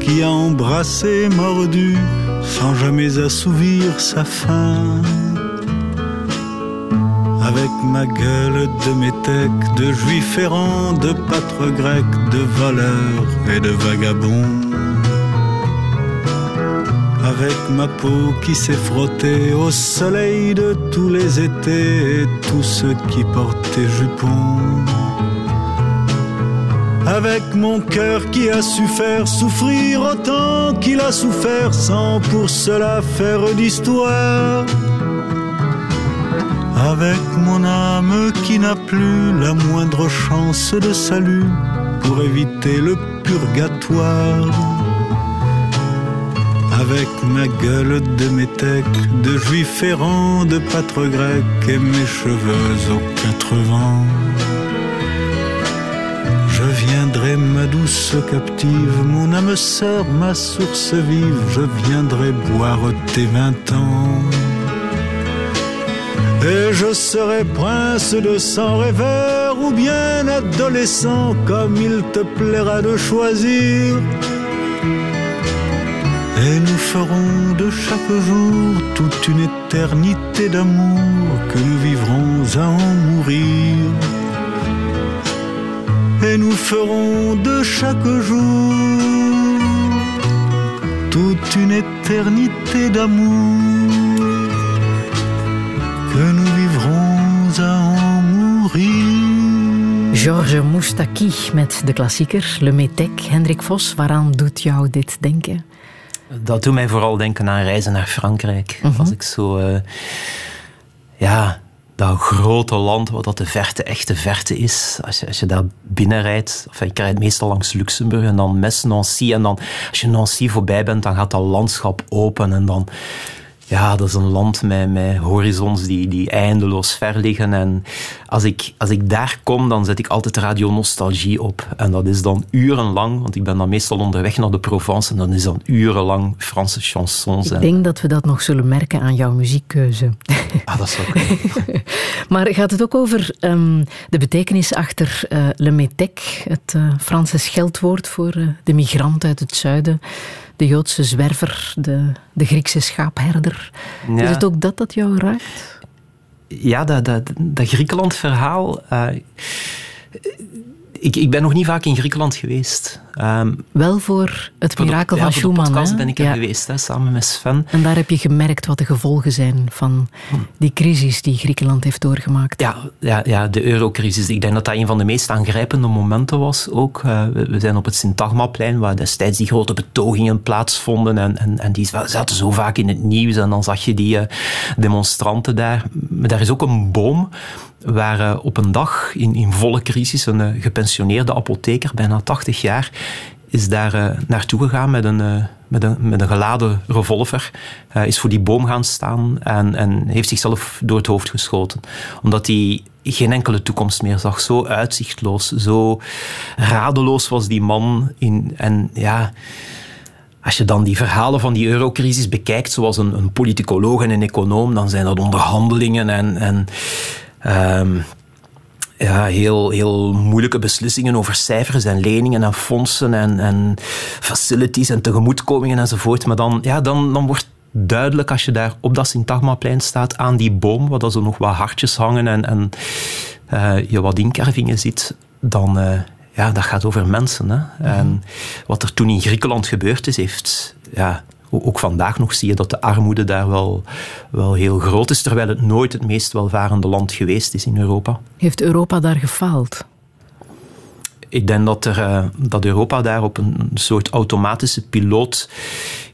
Speaker 4: qui a embrassé, mordu, sans jamais assouvir sa faim avec ma gueule de métèque, de juif errant, de pâtre grec, de voleur et de vagabond. Avec ma peau qui s'est frottée au soleil de tous les étés et tous ceux qui portaient jupons. Avec mon cœur qui a su faire souffrir autant qu'il a souffert sans pour cela faire d'histoire avec mon âme qui n'a plus la moindre chance de salut pour éviter le purgatoire. Avec ma gueule de métèque, de juif errant, de pâtre grec et mes cheveux aux quatre vents. Je viendrai, ma douce captive, mon âme sœur, ma source vive, je viendrai boire tes vingt ans. Et je serai prince de sang rêveur ou bien adolescent comme il te plaira de choisir. Et nous ferons de chaque jour toute une éternité d'amour que nous vivrons à en mourir. Et nous ferons de chaque jour toute une éternité d'amour que nous vivrons à en mourir.
Speaker 3: Georges Moustaki met de klassieker Le Métèque. Hendrik Vos, waaraan doet jou dit denken?
Speaker 2: Dat doet mij vooral denken aan reizen naar Frankrijk. Mhm. Als ik zo... Uh, ja, dat grote land, wat dat de verte echte verte is. Als je, als je daar binnenrijdt, of ik rijd meestal langs Luxemburg en dan Mes, Nancy. En dan, als je Nancy voorbij bent, dan gaat dat landschap open en dan ja, dat is een land met, met horizons die, die eindeloos ver liggen. En als ik, als ik daar kom, dan zet ik altijd Radio Nostalgie op. En dat is dan urenlang, want ik ben dan meestal onderweg naar de Provence. En dan is dan urenlang Franse chansons.
Speaker 3: Ik denk dat we dat nog zullen merken aan jouw muziekkeuze.
Speaker 2: Ah, dat zou kunnen.
Speaker 3: maar gaat het ook over um, de betekenis achter uh, le métèque, het uh, Franse scheldwoord voor uh, de migrant uit het zuiden? De Joodse zwerver, de, de Griekse schaapherder. Is het ook dat dat jou raakt?
Speaker 2: Ja, dat, dat, dat Griekenland-verhaal. Uh, ik, ik ben nog niet vaak in Griekenland geweest.
Speaker 3: Um, Wel voor het mirakel van Schumann.
Speaker 2: Voor de ben ik er geweest, hè, samen met Sven.
Speaker 3: En daar heb je gemerkt wat de gevolgen zijn van die crisis die Griekenland heeft doorgemaakt.
Speaker 2: Ja, ja, ja de eurocrisis. Ik denk dat dat een van de meest aangrijpende momenten was ook. Uh, we zijn op het Syntagmaplein, waar destijds die grote betogingen plaatsvonden. En, en, en die zaten zo vaak in het nieuws. En dan zag je die uh, demonstranten daar. Maar daar is ook een boom waar op een dag in, in volle crisis een gepensioneerde apotheker, bijna 80 jaar, is daar uh, naartoe gegaan met een, uh, met, een, met een geladen revolver. Is voor die boom gaan staan en, en heeft zichzelf door het hoofd geschoten. Omdat hij geen enkele toekomst meer zag. Zo uitzichtloos, zo radeloos was die man. In, en ja, als je dan die verhalen van die eurocrisis bekijkt, zoals een, een politicoloog en een econoom, dan zijn dat onderhandelingen en... en um, ja, heel, heel moeilijke beslissingen over cijfers en leningen en fondsen en, en facilities en tegemoetkomingen enzovoort. Maar dan, ja, dan, dan wordt duidelijk als je daar op dat Syntagmaplein staat aan die boom, waar zo nog wat hartjes hangen en, en uh, je wat inkervingen ziet, dan... Uh, ja, dat gaat over mensen. Hè. En wat er toen in Griekenland gebeurd is, heeft ja, ook vandaag nog zie je dat de armoede daar wel, wel heel groot is, terwijl het nooit het meest welvarende land geweest is in Europa.
Speaker 3: Heeft Europa daar gefaald?
Speaker 2: Ik denk dat, er, eh, dat Europa daar op een soort automatische piloot,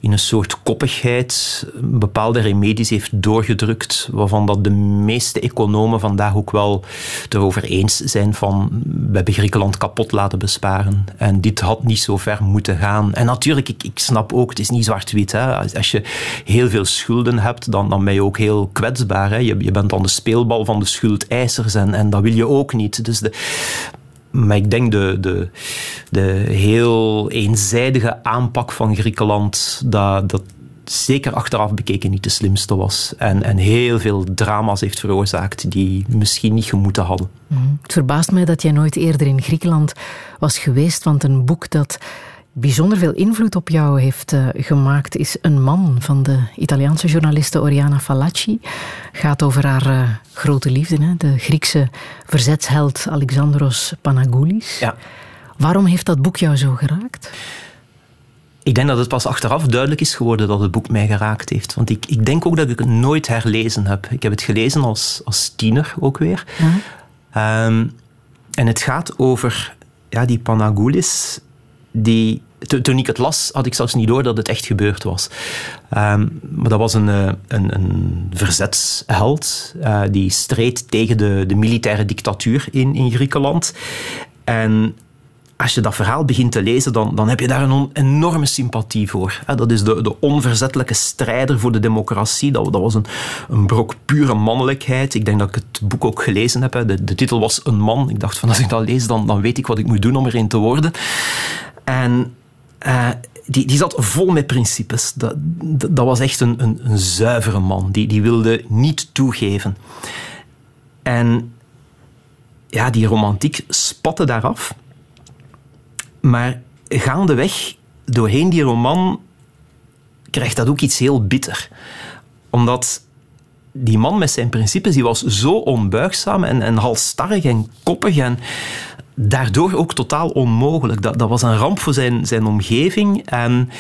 Speaker 2: in een soort koppigheid, bepaalde remedies heeft doorgedrukt, waarvan dat de meeste economen vandaag ook wel erover eens zijn van we hebben Griekenland kapot laten besparen. En dit had niet zo ver moeten gaan. En natuurlijk, ik, ik snap ook, het is niet zwart-wit. Als je heel veel schulden hebt, dan, dan ben je ook heel kwetsbaar. Hè? Je, je bent dan de speelbal van de schuldeisers en, en dat wil je ook niet. Dus de, maar ik denk de, de, de heel eenzijdige aanpak van Griekenland, dat, dat zeker achteraf bekeken niet de slimste was. En, en heel veel drama's heeft veroorzaakt die misschien niet gemoeten hadden.
Speaker 3: Mhm. Het verbaast mij dat jij nooit eerder in Griekenland was geweest, want een boek dat bijzonder veel invloed op jou heeft uh, gemaakt, is Een man van de Italiaanse journaliste Oriana Fallaci. Gaat over haar uh, grote liefde, hè, de Griekse verzetsheld Alexandros Panagoulis.
Speaker 2: Ja.
Speaker 3: Waarom heeft dat boek jou zo geraakt?
Speaker 2: Ik denk dat het pas achteraf duidelijk is geworden dat het boek mij geraakt heeft. Want ik, ik denk ook dat ik het nooit herlezen heb. Ik heb het gelezen als, als tiener ook weer. Ja. Um, en het gaat over ja, die Panagoulis die, toen ik het las, had ik zelfs niet door dat het echt gebeurd was. Um, maar dat was een, eh, een, een verzetsheld uh, die streed tegen de, de militaire dictatuur in, in Griekenland. En als je dat verhaal begint te lezen, dan, dan heb je daar een enorme sympathie voor. Dat is de, de onverzettelijke strijder voor de democratie. Dat, dat was een, een brok pure mannelijkheid. Ik denk dat ik het boek ook gelezen heb. De, de titel was Een man. Ik dacht van als ik dat lees, dan, dan weet ik wat ik moet doen om erin te worden. En uh, die, die zat vol met principes. Dat, dat, was echt een, een, een, zuivere man. Die, die wilde niet toegeven. En ja, die romantiek spatte daaraf. Maar gaandeweg, doorheen die roman, krijgt dat ook iets heel bitter. Omdat die man met zijn principes, die was zo onbuigzaam en, en halstarrig en koppig en daardoor ook totaal onmogelijk. Dat, dat was een ramp voor zijn, zijn omgeving. En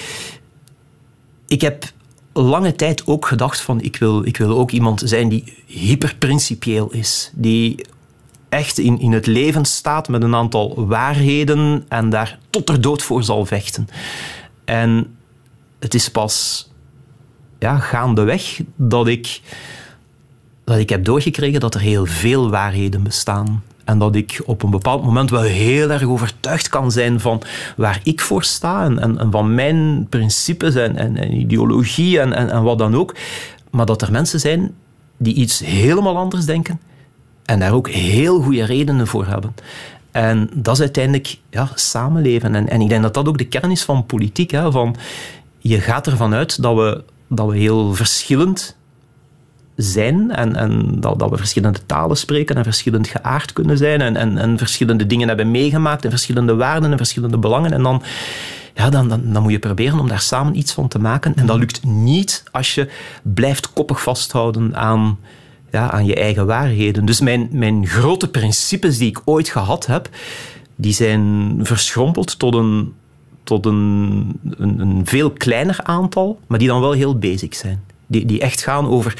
Speaker 2: ik heb lange tijd ook gedacht van ik wil, ik wil ook iemand zijn die hyperprincipieel is. Die echt in, in het leven staat met een aantal waarheden en daar tot er dood voor zal vechten. En het is pas ja, gaandeweg dat ik dat ik heb doorgekregen dat er heel veel waarheden bestaan. En dat ik op een bepaald moment wel heel erg overtuigd kan zijn van waar ik voor sta en, en, van mijn principes en, en, ideologie en, en, wat dan ook. Maar dat er mensen zijn die iets helemaal anders denken en daar ook heel goede redenen voor hebben. En dat is uiteindelijk ja, samenleven. En, en ik denk dat dat ook de kern is van politiek. Hè, van, je gaat ervan uit dat we, dat we heel verschillend zijn en, en dat, dat, we verschillende talen spreken en verschillend geaard kunnen zijn en, en, en, verschillende dingen hebben meegemaakt en verschillende waarden en verschillende belangen. En dan, ja, dan, dan, moet je proberen om daar samen iets van te maken. En dat lukt niet als je blijft koppig vasthouden aan, ja, aan je eigen waarheden. Dus mijn, mijn grote principes die ik ooit gehad heb, die zijn verschrompeld tot een, tot een, een, een veel kleiner aantal, maar die dan wel heel basic zijn. Die, die echt gaan over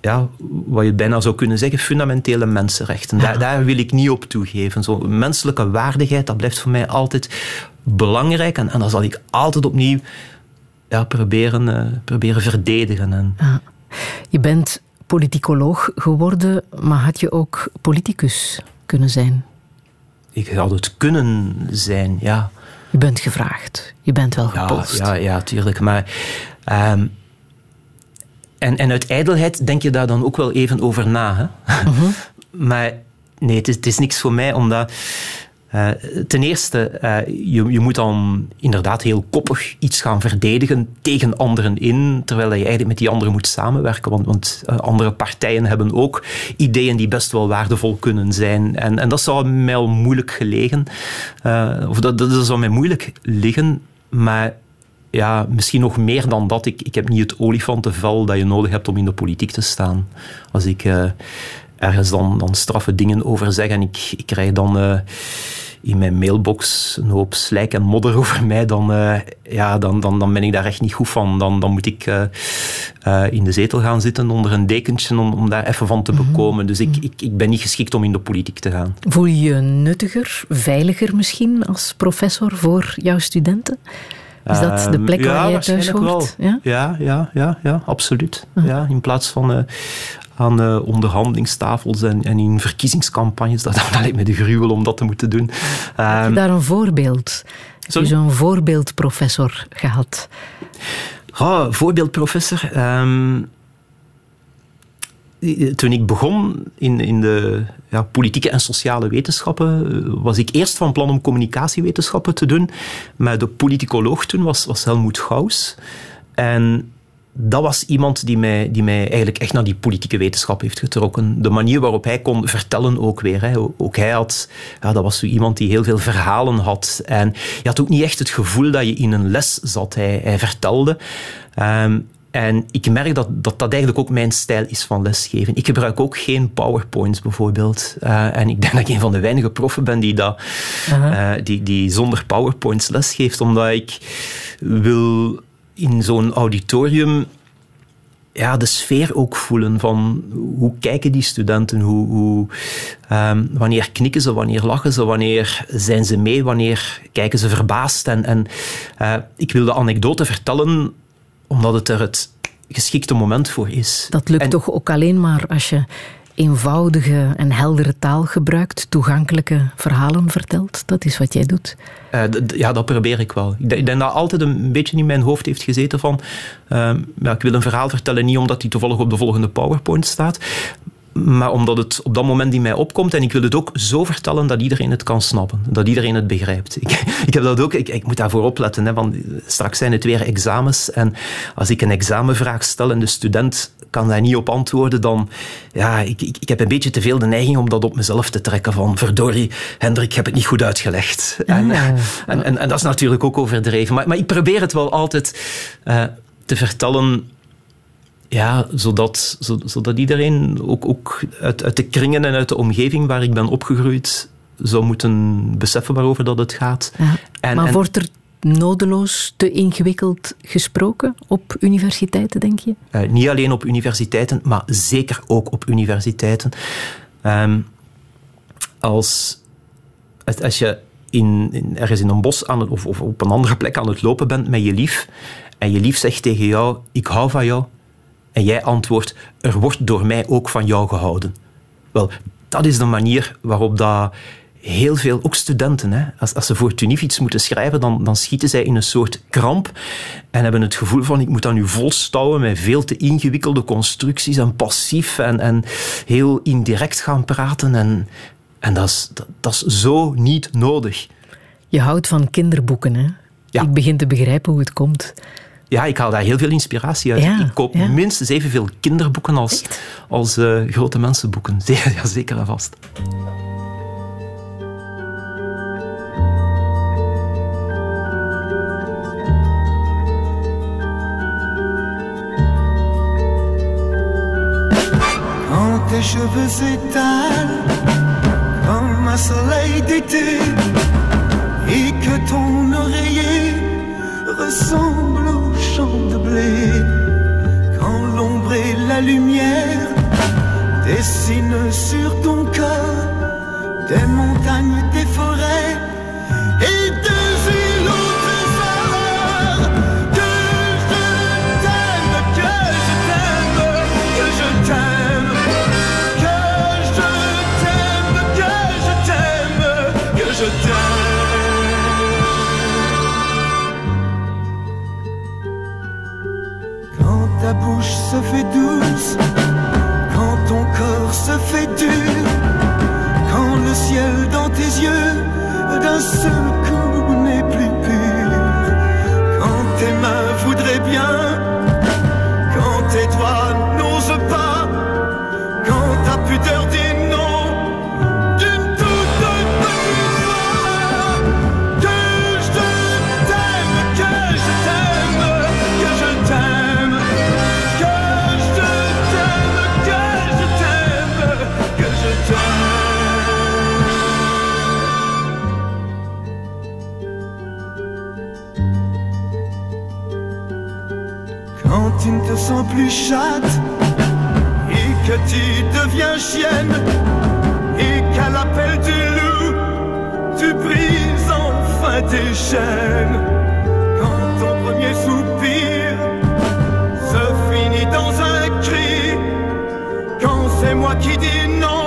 Speaker 2: ja, wat je bijna zou kunnen zeggen, fundamentele mensenrechten. Daar, daar wil ik niet op toegeven. Zo, menselijke waardigheid, dat blijft voor mij altijd belangrijk. En, en dat zal ik altijd opnieuw ja, proberen, uh, proberen verdedigen. En... Ja.
Speaker 3: Je bent politicoloog geworden, maar had je ook politicus kunnen zijn?
Speaker 2: Ik had het kunnen zijn, ja.
Speaker 3: Je bent gevraagd. Je bent wel gepost.
Speaker 2: Ja, ja, ja tuurlijk. Maar... Um, en, en uit ijdelheid denk je daar dan ook wel even over na. Hè? Mhm. maar nee, het is, het is niks voor mij, omdat... Uh, ten eerste, uh, je, je moet dan inderdaad heel koppig iets gaan verdedigen tegen anderen in, terwijl je eigenlijk met die anderen moet samenwerken. Want, want uh, andere partijen hebben ook ideeën die best wel waardevol kunnen zijn. En, en dat zou mij al moeilijk gelegen, of dat, dat zou mij moeilijk liggen. Maar ja, misschien nog meer dan dat. Ik, ik heb niet het olifantenvel dat je nodig hebt om in de politiek te staan. Als ik uh, ergens dan, dan straffe dingen over zeg en ik, ik krijg dan uh, in mijn mailbox een hoop slijk en modder over mij, dan, uh, ja, dan, dan, dan ben ik daar echt niet goed van. Dan, dan moet ik in de zetel gaan zitten onder een dekentje om, om daar even van te mhm. bekomen. Dus ik, ik, ik ben niet geschikt om in de politiek te gaan.
Speaker 3: Voel je je nuttiger, veiliger misschien als professor voor jouw studenten? Is dat de ehm, plek waar je thuis hoort?
Speaker 2: Ja? ja, ja, ja, ja, absoluut. Ah. Ja, in plaats van uh, aan uh, onderhandelingstafels en, en, in verkiezingscampagnes, dat, dat lijkt me de gruwel om dat te moeten doen.
Speaker 3: Heb je ehm, daar een voorbeeld? Heb je zo'n voorbeeldprofessor gehad?
Speaker 2: Oh, voorbeeldprofessor? Um, toen ik begon in, in de ja, politieke en sociale wetenschappen, eh, was ik eerst van plan om communicatiewetenschappen te doen. Maar de politicoloog toen was, was Helmoet Gauss. En dat was iemand die mij, die mij eigenlijk echt naar die politieke wetenschap heeft getrokken. De manier waarop hij kon vertellen ook weer. Hè. Ook hij had, ja, dat was zo iemand die heel veel verhalen had. En je had ook niet echt het gevoel dat je in een les zat. Hij, vertelde. Ehm, en ik merk dat, dat dat eigenlijk ook mijn stijl is van lesgeven. Ik gebruik ook geen PowerPoints bijvoorbeeld. Uh, en ik denk dat ik een van de weinige proffen ben die, dat, uh, die, die zonder PowerPoints lesgeeft. Omdat ik wil in zo'n auditorium ja, de sfeer ook voelen van hoe kijken die studenten, hoe, hoe um, wanneer knikken ze, wanneer lachen ze, wanneer zijn ze mee, wanneer kijken ze verbaasd. En, en uh, ik wil de anekdote vertellen omdat het er het geschikte moment voor is.
Speaker 3: Dat lukt toch ook alleen maar als je eenvoudige en heldere taal gebruikt, toegankelijke verhalen vertelt. Dat is wat jij doet.
Speaker 2: Uh, ja, dat probeer ik wel. Ik denk, dat altijd een beetje in mijn hoofd heeft gezeten van uh, ja, ik wil een verhaal vertellen niet omdat die toevallig op de volgende PowerPoint staat, maar omdat het op dat moment in mij opkomt en ik wil het ook zo vertellen dat iedereen het kan snappen, dat iedereen het begrijpt. Ik, ik heb dat ook, ik, ik moet daarvoor opletten, hè, want straks zijn het weer examens en als ik een examenvraag stel en de student kan daar niet op antwoorden, dan ja, ik, ik, ik heb een beetje te veel de neiging om dat op mezelf te trekken van verdorie, Hendrik, ik heb het niet goed uitgelegd. En, en, en, en, dat is natuurlijk ook overdreven. Maar, maar ik probeer het wel altijd uh, te vertellen ja, zodat, zodat iedereen, ook, ook uit, uit de kringen en uit de omgeving waar ik ben opgegroeid, zou moeten beseffen waarover dat het gaat. Ja,
Speaker 3: en, maar wordt er nodeloos te ingewikkeld gesproken op universiteiten, denk je?
Speaker 2: Uh, niet alleen op universiteiten, maar zeker ook op universiteiten. Um, als, als je in, in, ergens in een bos aan het, of, of op een andere plek aan het lopen bent met je lief, en je lief zegt tegen jou, ik hou van jou, En jij antwoordt, er wordt door mij ook van jou gehouden. Wel, dat is de manier waarop dat heel veel, ook studenten, hè, als, als ze voor Tunif iets moeten schrijven, dan, dan schieten zij in een soort kramp en hebben het gevoel van ik moet dat nu volstouwen met veel te ingewikkelde constructies en passief en, en heel indirect gaan praten. En, en dat, is, dat, dat is zo niet nodig.
Speaker 3: Je houdt van kinderboeken, hè?
Speaker 2: Ja.
Speaker 3: Ik begin te begrijpen hoe het komt.
Speaker 2: Ja, ik haal daar heel veel inspiratie uit.
Speaker 3: Ja,
Speaker 2: ik koop
Speaker 3: ja.
Speaker 2: minstens evenveel kinderboeken als, als eh, grote mensenboeken. Ja, zeker en vast.
Speaker 5: Quand tes cheveux s'étalent comme un soleil d'été et que ton oreiller ressemble au champ de blé. Quand l'ombre et la lumière dessinent sur ton corps des montagnes, des forêts ta bouche se fait douce, quand ton corps se fait dur, quand le ciel dans tes yeux d'un seul Tu ne te sens plus chatte et que tu deviens chienne. Et qu'à l'appel du loup, tu brises enfin tes chaînes. Quand ton premier soupir se finit dans un cri, quand c'est moi qui dis non,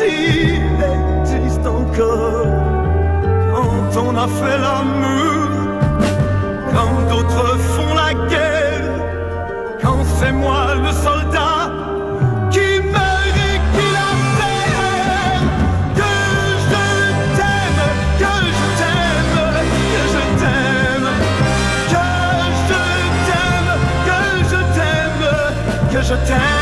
Speaker 5: s'il existe encore. Quand on a fait l'amour, quand d'autres font la guerre, quand c'est moi le soldat qui meurt et qui la perd, que je t'aime, que je t'aime, que je t'aime, que je t'aime, que je t'aime, que je t'aime.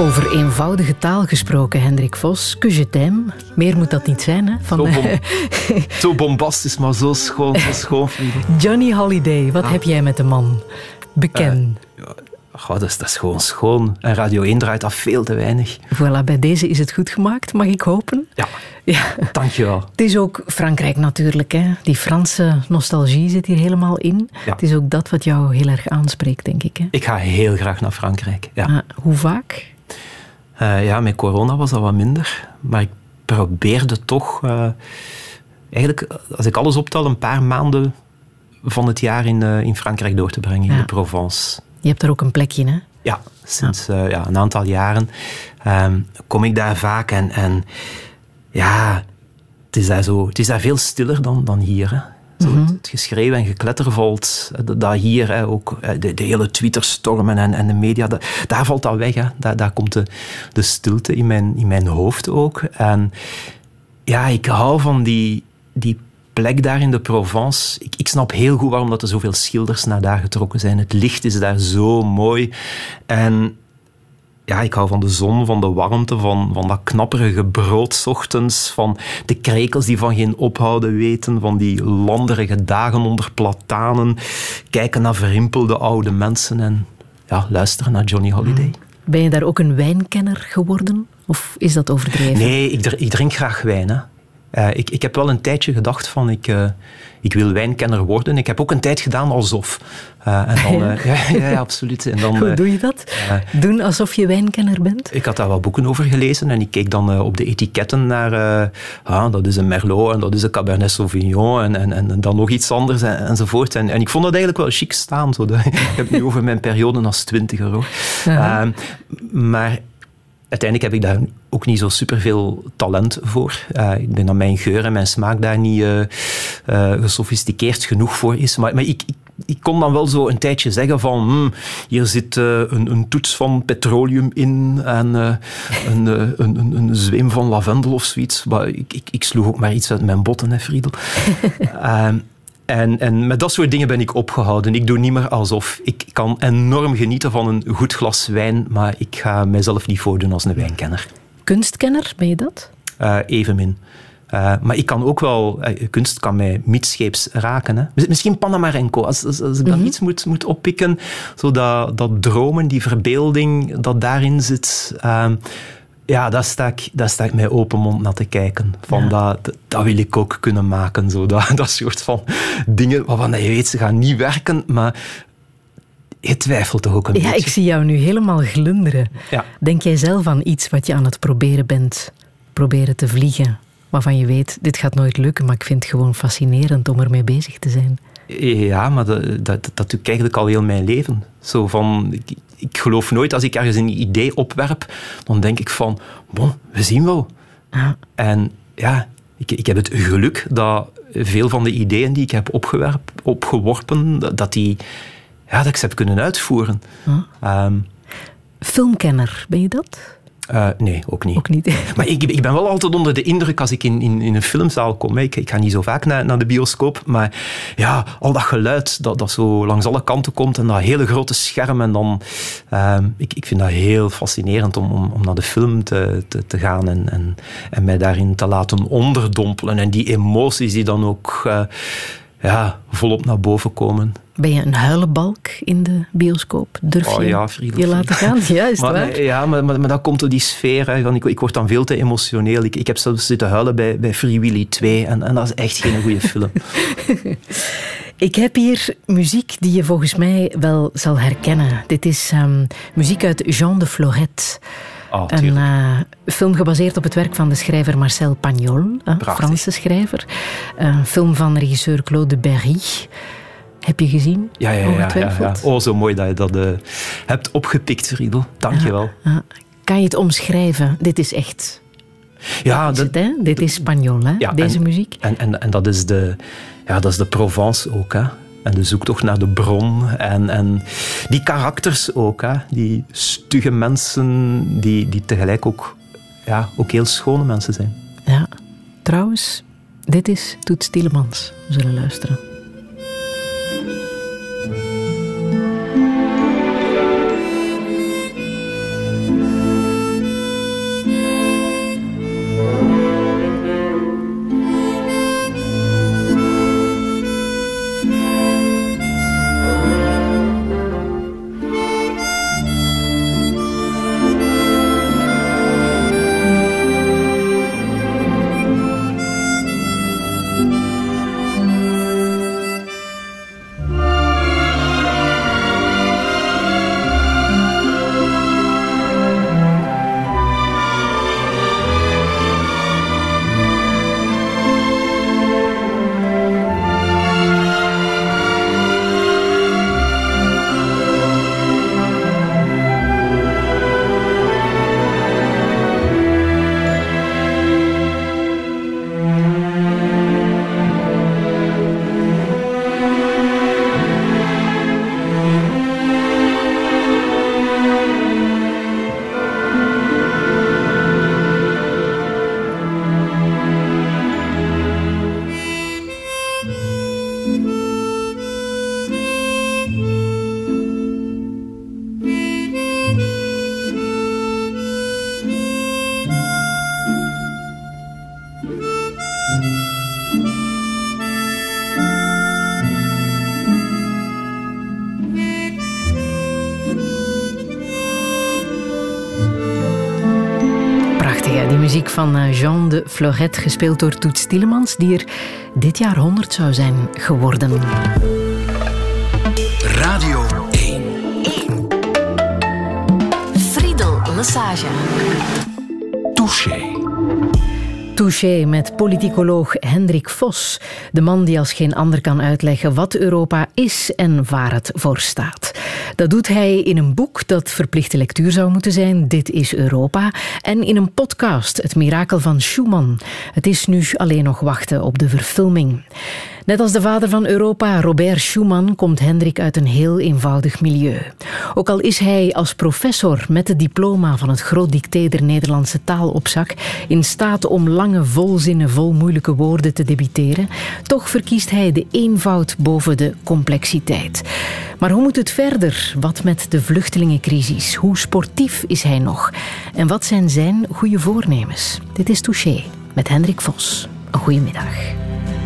Speaker 3: Over eenvoudige taal gesproken, Hendrik Vos. Que je t'aime. Meer moet dat niet zijn, hè? Van
Speaker 2: Zo,
Speaker 3: eh,
Speaker 2: bom- zo bombastisch, maar zo schoon, zo schoon.
Speaker 3: Johnny Holiday. Wat heb jij met de man? Beken.
Speaker 2: Goh, dat, is, dat is gewoon schoon. En Radio 1 draait dat veel te weinig.
Speaker 3: Voilà, bij deze is het goed gemaakt, mag ik hopen.
Speaker 2: Ja,
Speaker 3: Ja.
Speaker 2: dankjewel.
Speaker 3: Het is ook Frankrijk natuurlijk. Hè? Die Franse nostalgie zit hier helemaal in.
Speaker 2: Ja.
Speaker 3: Het is ook dat wat jou heel erg aanspreekt, denk ik. Hè?
Speaker 2: Ik ga heel graag naar Frankrijk. Ja.
Speaker 3: Ah, hoe vaak?
Speaker 2: Eh, ja, met corona was dat wat minder. Maar ik probeerde toch... eh, eigenlijk, als ik alles optel, een paar maanden van het jaar in, eh, in Frankrijk door te brengen, in
Speaker 3: Ja.
Speaker 2: de Provence.
Speaker 3: Je hebt er ook een plekje, hè?
Speaker 2: Ja, sinds eh, ja, een aantal jaren ehm, kom ik daar vaak. En, en ja, het is, daar zo, het is daar veel stiller dan, dan hier. Hè. Zo, het, het geschreeuw en gekletter valt, eh, dat hier hè, ook, eh, de, de hele Twitterstormen en, en de media, dat- daar valt dat weg. Hè. Daar, daar komt de, de stilte in mijn, in mijn hoofd ook. En ja, ik hou van die, die plek daar in de Provence. Ik, ik snap heel goed waarom dat er zoveel schilders naar daar getrokken zijn. Het licht is daar zo mooi. En ja, ik hou van de zon, van de warmte, van, van dat knapperige brood ochtends, van de krekels die van geen ophouden weten, van die landerige dagen onder platanen, kijken naar verrimpelde oude mensen en ja, luisteren naar Johnny Holiday.
Speaker 3: Ben je daar ook een wijnkenner geworden? Of is dat overdreven?
Speaker 2: Nee, ik, ik drink graag wijn. Hè. Uh, ik, ik heb wel een tijdje gedacht van ik, uh, ik wil wijnkenner worden. Ik heb ook een tijd gedaan alsof. Uh, en dan, ja, ja, ja, absoluut. En dan,
Speaker 3: Hoe doe je dat? Doen alsof je wijnkenner bent?
Speaker 2: Ik had daar wel boeken over gelezen en ik keek dan op de etiketten naar ah, dat is een Merlot en dat is een Cabernet Sauvignon en, en, en dan nog iets anders en, enzovoort. En, en ik vond dat eigenlijk wel chic staan. Zo. ik heb het nu over mijn periode als twintiger. Hoor. -huh. maar uiteindelijk heb ik daar ook niet zo superveel talent voor. Uh, ik denk dat mijn geur en mijn smaak daar niet uh, gesofisticeerd genoeg voor is. Maar, maar ik, ik, ik, kon dan wel zo een tijdje zeggen van hmm, hier zit een, een, toets van petroleum in en een, een, een, zweem van lavendel of zoiets. Maar ik, ik, sloeg ook maar iets uit mijn botten, hè, Friedel. En, en met dat soort dingen ben ik opgehouden. Ik doe niet meer alsof. Ik kan enorm genieten van een goed glas wijn, maar ik ga mezelf niet voordoen als een wijnkenner.
Speaker 3: Kunstkenner, ben je dat?
Speaker 2: Uh, evenmin. Uh, maar ik kan ook wel, uh, kunst kan mij mietscheeps raken. Hè. Misschien Panamarenko, als, als, als ik dan mm -hmm. iets moet, moet oppikken, zo dat, dat dromen, die verbeelding dat daarin zit. Ja, daar sta, ik, daar sta ik met open mond naar te kijken. Van ja. dat, dat wil ik ook kunnen maken. Zo. Dat, dat soort van dingen waarvan je weet, ze gaan niet werken, maar je twijfelt toch ook een
Speaker 3: ja,
Speaker 2: beetje.
Speaker 3: Ja, ik zie jou nu helemaal glunderen.
Speaker 2: Ja.
Speaker 3: Denk jij zelf aan iets wat je aan het proberen bent? Proberen te vliegen, waarvan je weet, dit gaat nooit lukken, maar ik vind het gewoon fascinerend om ermee bezig te zijn.
Speaker 2: Ja, maar dat, dat, dat ik eigenlijk al heel mijn leven. Zo van, ik, ik geloof nooit, als ik ergens een idee opwerp, dan denk ik van, bon, we zien wel.
Speaker 3: Ja.
Speaker 2: En ja, ik, ik heb het geluk dat veel van de ideeën die ik heb opgewerp, opgeworpen, dat, die, ja, dat ik ze heb kunnen uitvoeren.
Speaker 3: Ja.
Speaker 2: Um,
Speaker 3: Filmkenner, ben je dat?
Speaker 2: Uh, nee, ook niet.
Speaker 3: Ook niet.
Speaker 2: Maar ik, ik, ben wel altijd onder de indruk als ik in, in, in een filmzaal kom. Ik, ik, ga niet zo vaak naar, naar de bioscoop, maar ja, al dat geluid dat, dat zo langs alle kanten komt en dat hele grote scherm. En dan, uh, ik, ik vind dat heel fascinerend om, om, om naar de film te, te, te gaan en, en, en mij daarin te laten onderdompelen. En die emoties die dan ook uh, ja, volop naar boven komen.
Speaker 3: Ben je een huilenbalk in de bioscoop? Durf je
Speaker 2: oh, ja, Friedel,
Speaker 3: je laten gaan? Ja, is
Speaker 2: maar,
Speaker 3: waar?
Speaker 2: Ja, maar, maar, maar dat komt door die sfeer. Hè. Ik, ik word dan veel te emotioneel. Ik, ik heb zelfs zitten huilen bij, bij Free Willy 2 en, en dat is echt geen goede film.
Speaker 3: Ik heb hier muziek die je volgens mij wel zal herkennen. Dit is um, muziek uit Jean de Florette.
Speaker 2: Oh,
Speaker 3: een uh, film gebaseerd op het werk van de schrijver Marcel Pagnol, uh, Franse schrijver. Een film van regisseur Claude Berry. Heb je gezien?
Speaker 2: Ja, ja, ja, ja, ja. Oh, zo mooi dat je dat uh, hebt opgepikt, Riedel. Dank je wel.
Speaker 3: Kan je het omschrijven? Dit is echt...
Speaker 2: Ja,
Speaker 3: dat, het, hè? Dit is Spagnol, hè? Deze
Speaker 2: en,
Speaker 3: muziek.
Speaker 2: En, en, en dat, is de, ja, dat is de Provence ook, hè? En de zoektocht naar de bron. En, en die karakters ook, hè? Die stugge mensen die, die tegelijk ook, ja, ook heel schone mensen zijn.
Speaker 3: Ja. Trouwens, dit is Toets Tielemans. We zullen luisteren. Jean de Florette, gespeeld door Toets Tielemans, die er dit jaar 100 zou zijn geworden.
Speaker 6: Radio 1.
Speaker 7: 1. Friedel Lassage.
Speaker 6: Touché.
Speaker 3: Touché met politicoloog Hendrik Vos. De man die als geen ander kan uitleggen wat Europa is en waar het voor staat. Dat doet hij in een boek dat verplichte lectuur zou moeten zijn, Dit is Europa. En in een podcast, Het Mirakel van Schumann. Het is nu alleen nog wachten op de verfilming. Net als de vader van Europa, Robert Schuman, komt Hendrik uit een heel eenvoudig milieu. Ook al is hij als professor met het diploma van het groot dicté der Nederlandse taal op zak in staat om lange volzinnen vol moeilijke woorden te debiteren, toch verkiest hij de eenvoud boven de complexiteit. Maar hoe moet het verder? Wat met de vluchtelingencrisis? Hoe sportief is hij nog? En wat zijn zijn goede voornemens? Dit is Touché met Hendrik Vos. Een goede middag.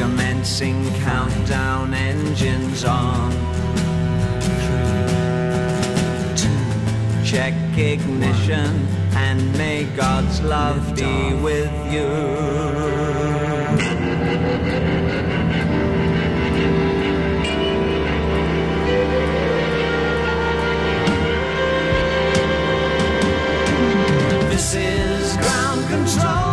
Speaker 8: Commencing countdown engines on. Three, two, check ignition and may God's love be with you. This is ground control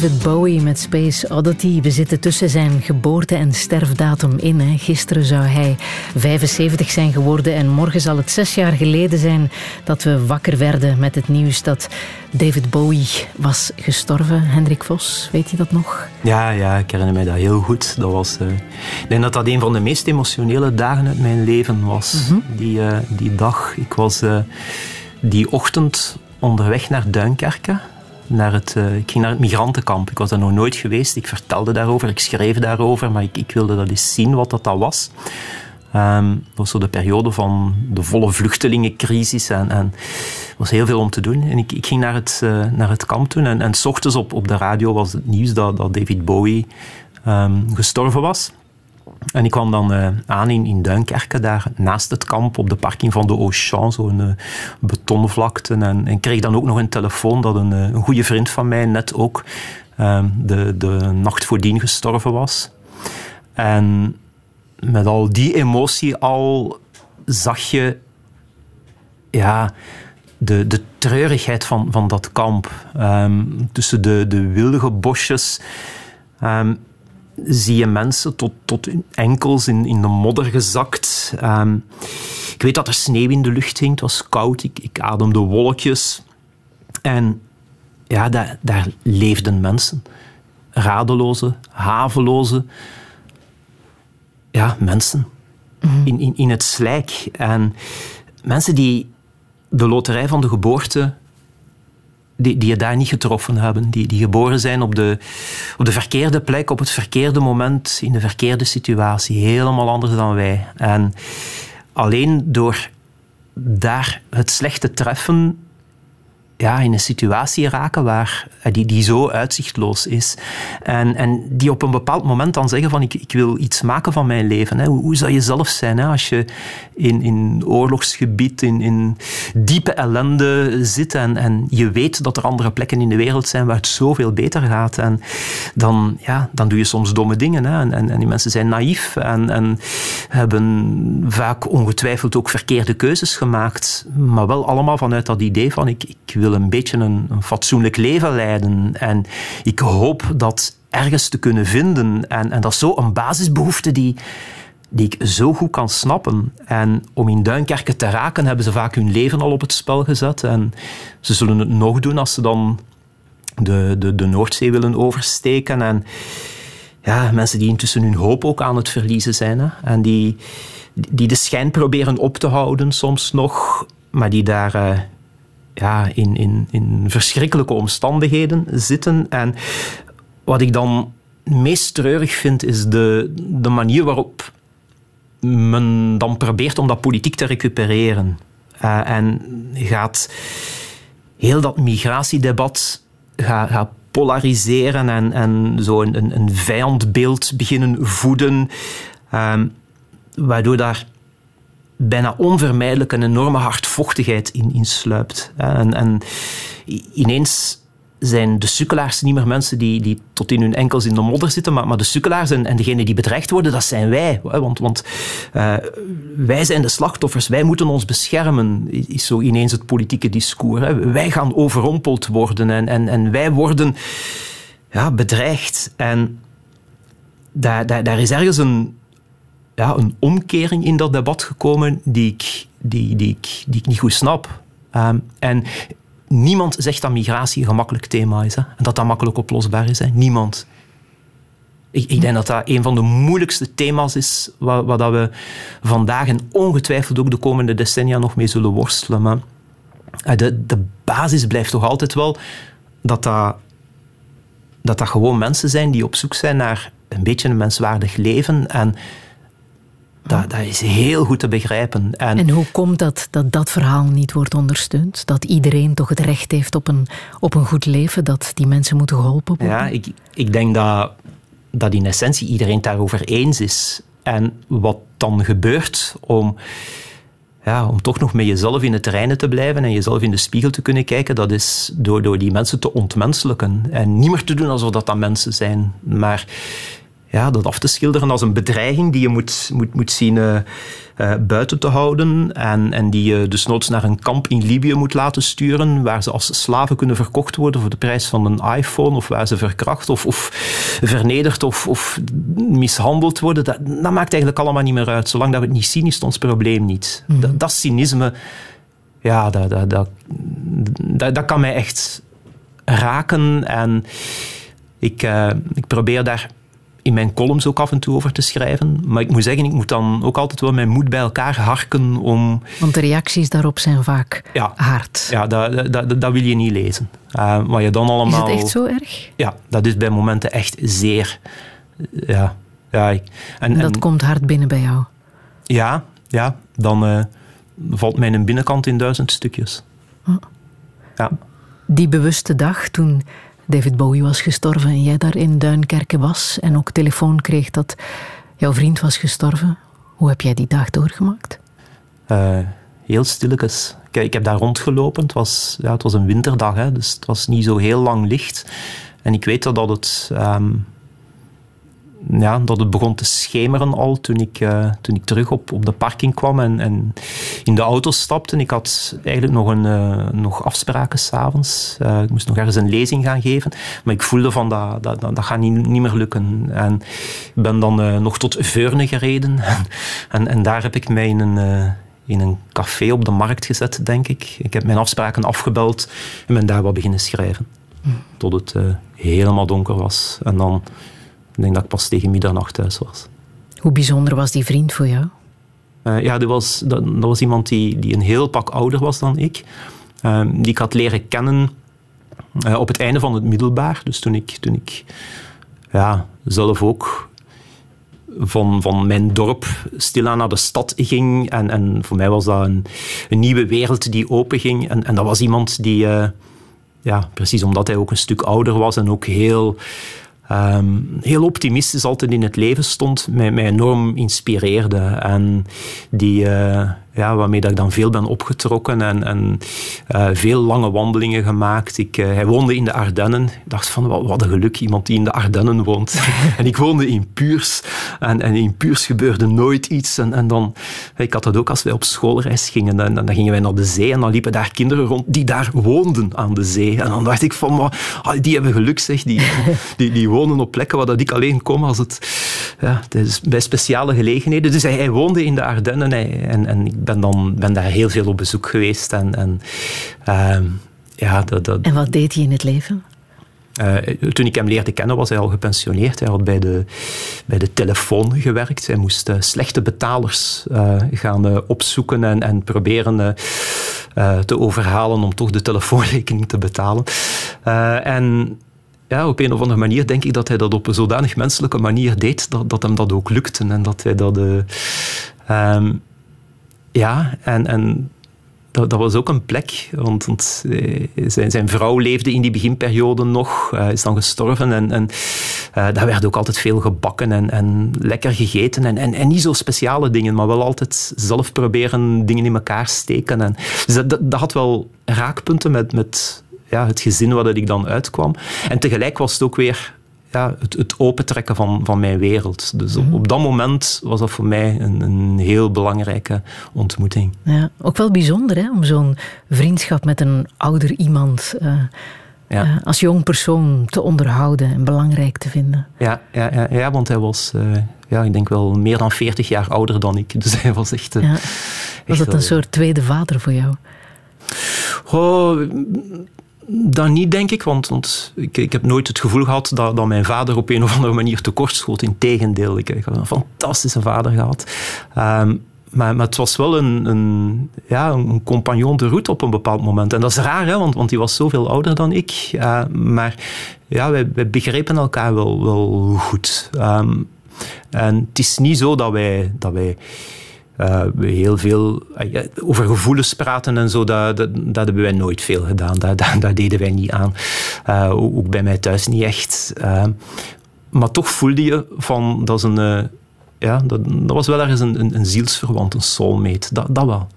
Speaker 3: David Bowie met Space Oddity. We zitten tussen zijn geboorte- en sterfdatum in. Hè. Gisteren zou hij 75 zijn geworden en morgen zal het zes jaar geleden zijn dat we wakker werden met het nieuws dat David Bowie was gestorven. Hendrik Vos, weet je dat nog?
Speaker 2: Ja, ja ik herinner mij dat heel goed. Dat was, uh, ik denk dat dat een van de meest emotionele dagen uit mijn leven was. Mm -hmm. die, uh, die dag. Ik was uh, die ochtend onderweg naar Duinkerke naar het, uh, ik ging naar het migrantenkamp. Ik was daar nog nooit geweest. Ik vertelde daarover, ik schreef daarover, maar ik, ik wilde dat eens zien wat dat, dat was. Um, was zo de periode van de volle vluchtelingencrisis en, er was heel veel om te doen. En ik, ik ging naar het, uh, naar het kamp toen en, en s ochtends op, op de radio was het nieuws dat, dat David Bowie um, gestorven was. En ik kwam dan uh, aan in, in Duinkerke, daar naast het kamp, op de parking van de Auchan, zo'n uh, betonvlakte. En, en kreeg dan ook nog een telefoon dat een, uh, een goede vriend van mij net ook de, de nacht voordien gestorven was. En met al die emotie al zag je ja, de, de treurigheid van, van dat kamp. Um, tussen de, de wilde bosjes. Um, zie je mensen tot, tot hun enkels in, in de modder gezakt. Um, ik weet dat er sneeuw in de lucht hing. Het was koud. Ik, ik ademde wolkjes. En ja, daar, daar leefden mensen. Radeloze, haveloze. Ja, mensen. Mm-hmm. In, in, in het slijk. En mensen die de loterij van de geboorte die, die je daar niet getroffen hebben. Die, die geboren zijn op de, op de verkeerde plek, op het verkeerde moment, in de verkeerde situatie. Helemaal anders dan wij. En alleen door daar het slechte treffen ja, in een situatie raken waar, die, die zo uitzichtloos is. En, en die op een bepaald moment dan zeggen van ik, ik wil iets maken van mijn leven. Hè. Hoe, hoe zou je zelf zijn hè, als je in, in oorlogsgebied, in, in diepe ellende zit en, en je weet dat er andere plekken in de wereld zijn waar het zoveel beter gaat. En dan, ja, dan doe je soms domme dingen. Hè. En, en, en die mensen zijn naïef en, en hebben vaak ongetwijfeld ook verkeerde keuzes gemaakt. Maar wel allemaal vanuit dat idee van ik, ik wil een beetje een, fatsoenlijk leven leiden. En ik hoop dat ergens te kunnen vinden. En, en dat is zo een basisbehoefte die, die ik zo goed kan snappen. En om in Duinkerke te raken, hebben ze vaak hun leven al op het spel gezet. En ze zullen het nog doen als ze dan de, de, de Noordzee willen oversteken. En ja, mensen die intussen hun hoop ook aan het verliezen zijn. Hè. En die, die de schijn proberen op te houden soms nog, maar die daar... Ja, in, in, in verschrikkelijke omstandigheden zitten. En wat ik dan meest treurig vind, is de, de manier waarop men dan probeert om dat politiek te recupereren. Uh, en gaat heel dat migratiedebat gaat, polariseren en, en zo een, een, vijandbeeld beginnen voeden, uh, waardoor daar bijna onvermijdelijk een enorme hardvochtigheid in, in sluipt. En, en ineens zijn de sukkelaars niet meer mensen die, die tot in hun enkels in de modder zitten, maar, maar de sukkelaars en, en degenen die bedreigd worden, dat zijn wij. Want, want uh, wij zijn de slachtoffers, wij moeten ons beschermen, is zo ineens het politieke discours. Hè. Wij gaan overrompeld worden en, en, en wij worden ja, bedreigd. En daar, daar, daar is ergens een, ja, een omkering in dat debat gekomen die ik, die, die ik, die ik niet goed snap. Um, en niemand zegt dat migratie een gemakkelijk thema is hè, en dat dat makkelijk oplosbaar is. Hè. Niemand. Ik, ik, denk dat dat een van de moeilijkste thema's is waar, dat we vandaag en ongetwijfeld ook de komende decennia nog mee zullen worstelen. Maar de, de basis blijft toch altijd wel dat dat, dat dat gewoon mensen zijn die op zoek zijn naar een beetje een menswaardig leven en dat, dat, is heel goed te begrijpen.
Speaker 3: En, en, hoe komt dat, dat dat verhaal niet wordt ondersteund? Dat iedereen toch het recht heeft op een, op een goed leven? Dat die mensen moeten geholpen worden?
Speaker 2: Ja, ik, ik denk dat, dat in essentie iedereen daarover eens is. En wat dan gebeurt om, ja, om toch nog met jezelf in het terrein te blijven en jezelf in de spiegel te kunnen kijken, dat is door, door die mensen te ontmenselijken. En niet meer te doen alsof dat, dat mensen zijn. Maar ja, dat af te schilderen als een bedreiging die je moet, moet, moet zien uh, uh, buiten te houden en, en die je dus noods naar een kamp in Libië moet laten sturen waar ze als slaven kunnen verkocht worden voor de prijs van een iPhone of waar ze verkracht of, of vernederd of, of mishandeld worden. Dat, dat, maakt eigenlijk allemaal niet meer uit. Zolang dat we het niet zien, is het ons probleem niet. Mm -hmm. dat, dat cynisme, ja, dat, dat, dat, dat, dat kan mij echt raken en ik, uh, ik probeer daar in mijn columns ook af en toe over te schrijven. Maar ik moet zeggen, ik moet dan ook altijd wel mijn moed bij elkaar harken om...
Speaker 3: Want de reacties daarop zijn vaak
Speaker 2: ja,
Speaker 3: hard.
Speaker 2: Ja, dat, dat, dat wil je niet lezen. Uh, wat je dan allemaal...
Speaker 3: Is het echt zo erg?
Speaker 2: Ja, dat is bij momenten echt zeer... Ja, ja, ik,
Speaker 3: en, en dat en, komt hard binnen bij jou?
Speaker 2: Ja, ja dan uh, valt mijn binnenkant in duizend stukjes.
Speaker 3: Oh.
Speaker 2: Ja.
Speaker 3: Die bewuste dag toen David Bowie was gestorven en jij daar in Duinkerken was en ook telefoon kreeg dat jouw vriend was gestorven. Hoe heb jij die dag doorgemaakt?
Speaker 2: Uh, heel stilletjes. Kijk, ik heb daar rondgelopen. Het was, ja, het was een winterdag, hè, dus het was niet zo heel lang licht. En ik weet dat het, um, ja, dat het begon te schemeren al toen ik, uh, toen ik terug op, op de parking kwam en, en in de auto stapte. Ik had eigenlijk nog, een, uh, nog afspraken s'avonds. Uh, ik moest nog ergens een lezing gaan geven. Maar ik voelde van dat, dat, dat, dat gaat niet, niet meer lukken. En ik ben dan nog tot Veurne gereden. en, en daar heb ik mij in een in een café op de markt gezet, denk ik. Ik heb mijn afspraken afgebeld en ben daar wat beginnen schrijven. Tot het uh, helemaal donker was. En dan ik denk dat ik pas tegen middernacht thuis was.
Speaker 3: Hoe bijzonder was die vriend voor jou?
Speaker 2: Uh, ja, dat was, dat, dat, was iemand die, die een heel pak ouder was dan ik. Uh, die ik had leren kennen uh, op het einde van het middelbaar. Dus toen ik, toen ik ja, zelf ook van, van mijn dorp stilaan naar de stad ging. En, en voor mij was dat een, een nieuwe wereld die openging. En, en dat was iemand die, ja, precies omdat hij ook een stuk ouder was en ook heel um, heel optimistisch altijd in het leven stond, mij, mij enorm inspireerde. En die, uh, ja, waarmee dat ik dan veel ben opgetrokken en, en uh, veel lange wandelingen gemaakt. Ik, uh, hij woonde in de Ardennen. Ik dacht van, wat, wat een geluk, iemand die in de Ardennen woont. en ik woonde in Puurs. En, en in Puurs gebeurde nooit iets. En, en dan, ik had dat ook als wij op schoolreis gingen. En, dan gingen wij naar de zee en dan liepen daar kinderen rond die daar woonden aan de zee. En dan dacht ik van, maar, die hebben geluk zeg. Die, die, die wonen op plekken waar dat ik alleen kom als het, ja, het is bij speciale gelegenheden. Dus hij, hij woonde in de Ardennen hij, en, en ik ben, dan, ben daar heel veel op bezoek geweest. En, en, uh, ja, dat, dat,
Speaker 3: en wat deed hij in het leven?
Speaker 2: Uh, toen ik hem leerde kennen was hij al gepensioneerd. Hij had bij de, bij de telefoon gewerkt. Hij moest uh, slechte betalers uh, gaan opzoeken en, en proberen te overhalen om toch de telefoonrekening te betalen. en ja, op een of andere manier denk ik dat hij dat op een zodanig menselijke manier deed dat, dat hem dat ook lukte. En dat hij dat... Um, ja, en, en dat, dat, was ook een plek, want, want zijn, zijn, vrouw leefde in die beginperiode nog, uh, is dan gestorven. En, en uh, daar werd ook altijd veel gebakken en, en lekker gegeten. En, en, en, niet zo speciale dingen, maar wel altijd zelf proberen dingen in elkaar steken. En, dus dat, dat, had wel raakpunten met, met ja, het gezin waar ik dan uitkwam. En tegelijk was het ook weer ja, het, het opentrekken van, van mijn wereld. Dus op, op, dat moment was dat voor mij een, een heel belangrijke ontmoeting.
Speaker 3: Ja, ook wel bijzonder hè, om zo'n vriendschap met een ouder iemand uh, ja. uh, als jong persoon te onderhouden en belangrijk te vinden.
Speaker 2: Ja, ja, ja, ja want hij was, uh, ja, ik denk wel meer dan 40 jaar ouder dan ik. Dus hij was echt.
Speaker 3: Ja. Was dat een soort tweede vader voor jou?
Speaker 2: Oh, dat niet, denk ik, want, want ik, ik, heb nooit het gevoel gehad dat, dat mijn vader op een of andere manier tekortschoot. Integendeel, ik, ik heb een fantastische vader gehad. Um, maar, het was wel een, een, ja, een compagnon de route op een bepaald moment. En dat is raar, hè, want, want hij was zoveel ouder dan ik. Uh, maar ja, wij, begrepen elkaar wel, wel goed. Um, en het is niet zo dat wij... Dat wij uh, heel veel uh, over gevoelens praten en zo, dat, dat, hebben wij nooit veel gedaan. Dat, dat, deden wij niet aan. Uh, ook bij mij thuis niet echt. maar toch voelde je van, dat is een... ja, dat, dat was wel ergens een, een, een zielsverwant, een soulmate. Dat, dat wel.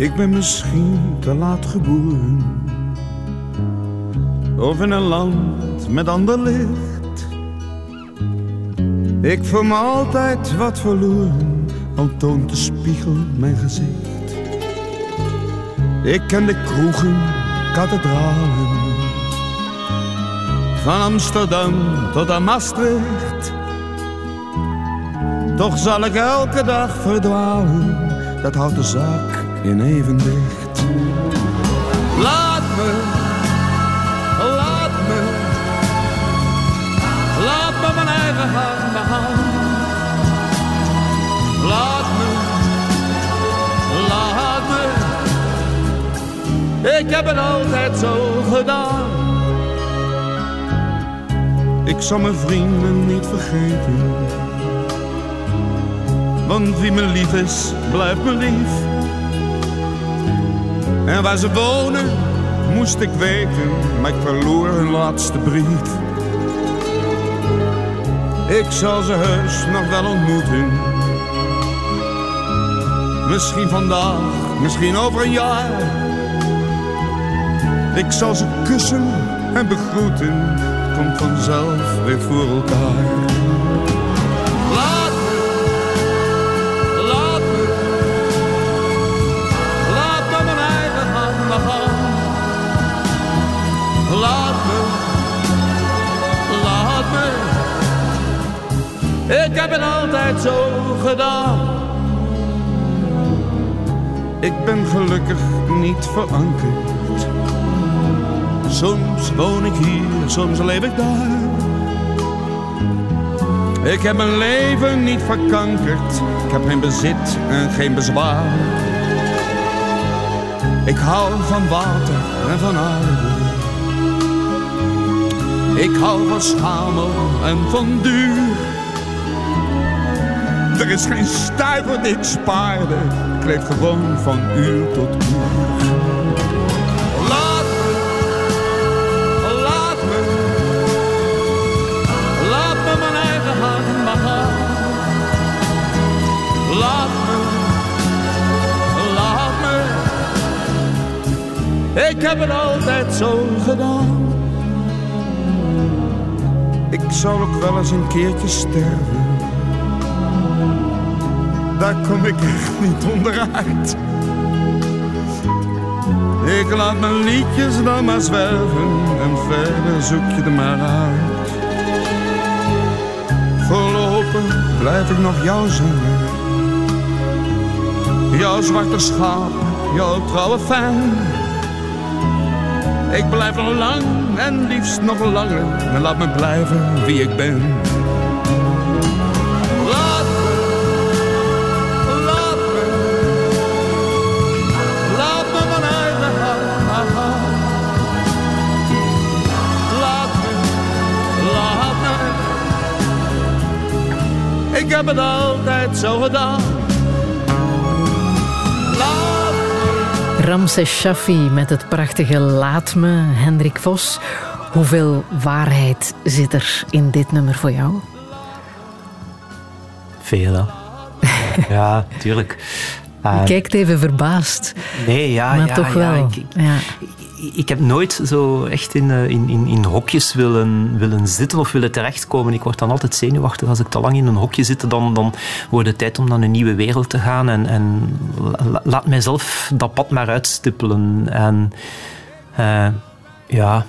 Speaker 9: Ik ben misschien te laat geboren. Of in een land met ander licht. Ik voel me altijd wat verloren, al toont de spiegel mijn gezicht. Ik ken de kroegen, kathedralen. Van Amsterdam tot aan Maastricht. Toch zal ik elke dag verdwalen, dat houdt de zaak in evenwicht. Laat me, laat me, laat me mijn eigen hand behouden. Laat me, laat me, ik heb het altijd zo gedaan. Ik zal mijn vrienden niet vergeten. Want wie me lief is, blijft me lief. En waar ze wonen, moest ik weten, maar ik verloor hun laatste brief. Ik zal ze heus nog wel ontmoeten. Misschien vandaag, misschien over een jaar. Ik zal ze kussen en begroeten, het komt vanzelf weer voor elkaar. Ik heb het altijd zo gedaan. Ik ben gelukkig niet verankerd. Soms woon ik hier, soms leef ik daar. Ik heb mijn leven niet verkankerd. Ik heb geen bezit en geen bezwaar. Ik hou van water en van aarde. Ik hou van schamel en van duur. Er is geen stuiver die ik spaarde. Ik leef gewoon van uur tot uur. Laat me, laat me, laat me mijn eigen hand behouden. Laat me, laat me, ik heb het altijd zo gedaan. Ik zal ook wel eens een keertje sterven. Daar kom ik echt niet onderuit. Ik laat mijn liedjes dan maar zwerven en verder zoek je er maar uit. Voorlopig blijf ik nog jou zingen. Jouw zwarte schaap, jouw trouwe fan. Ik blijf nog lang en liefst nog langer. En laat me blijven wie ik ben. Heb het altijd zo gedaan.
Speaker 3: Ramses Shaffi met het prachtige Laat me, Hendrik Vos. Hoeveel waarheid zit er in dit nummer voor jou?
Speaker 2: Veel, hè. ja, tuurlijk.
Speaker 3: Je
Speaker 2: Eh,
Speaker 3: kijkt even verbaasd,
Speaker 2: nee, ja,
Speaker 3: maar
Speaker 2: ja,
Speaker 3: toch
Speaker 2: ja,
Speaker 3: wel.
Speaker 2: ik- ik,
Speaker 3: ja.
Speaker 2: Ik heb nooit zo echt in, eh, in, in, in hokjes willen, willen zitten of willen terechtkomen. Ik word dan altijd zenuwachtig als ik te lang in een hokje zit. Dan, dan wordt het tijd om naar een nieuwe wereld te gaan. En, en la- laat mijzelf dat pad maar uitstippelen. En eh, ja,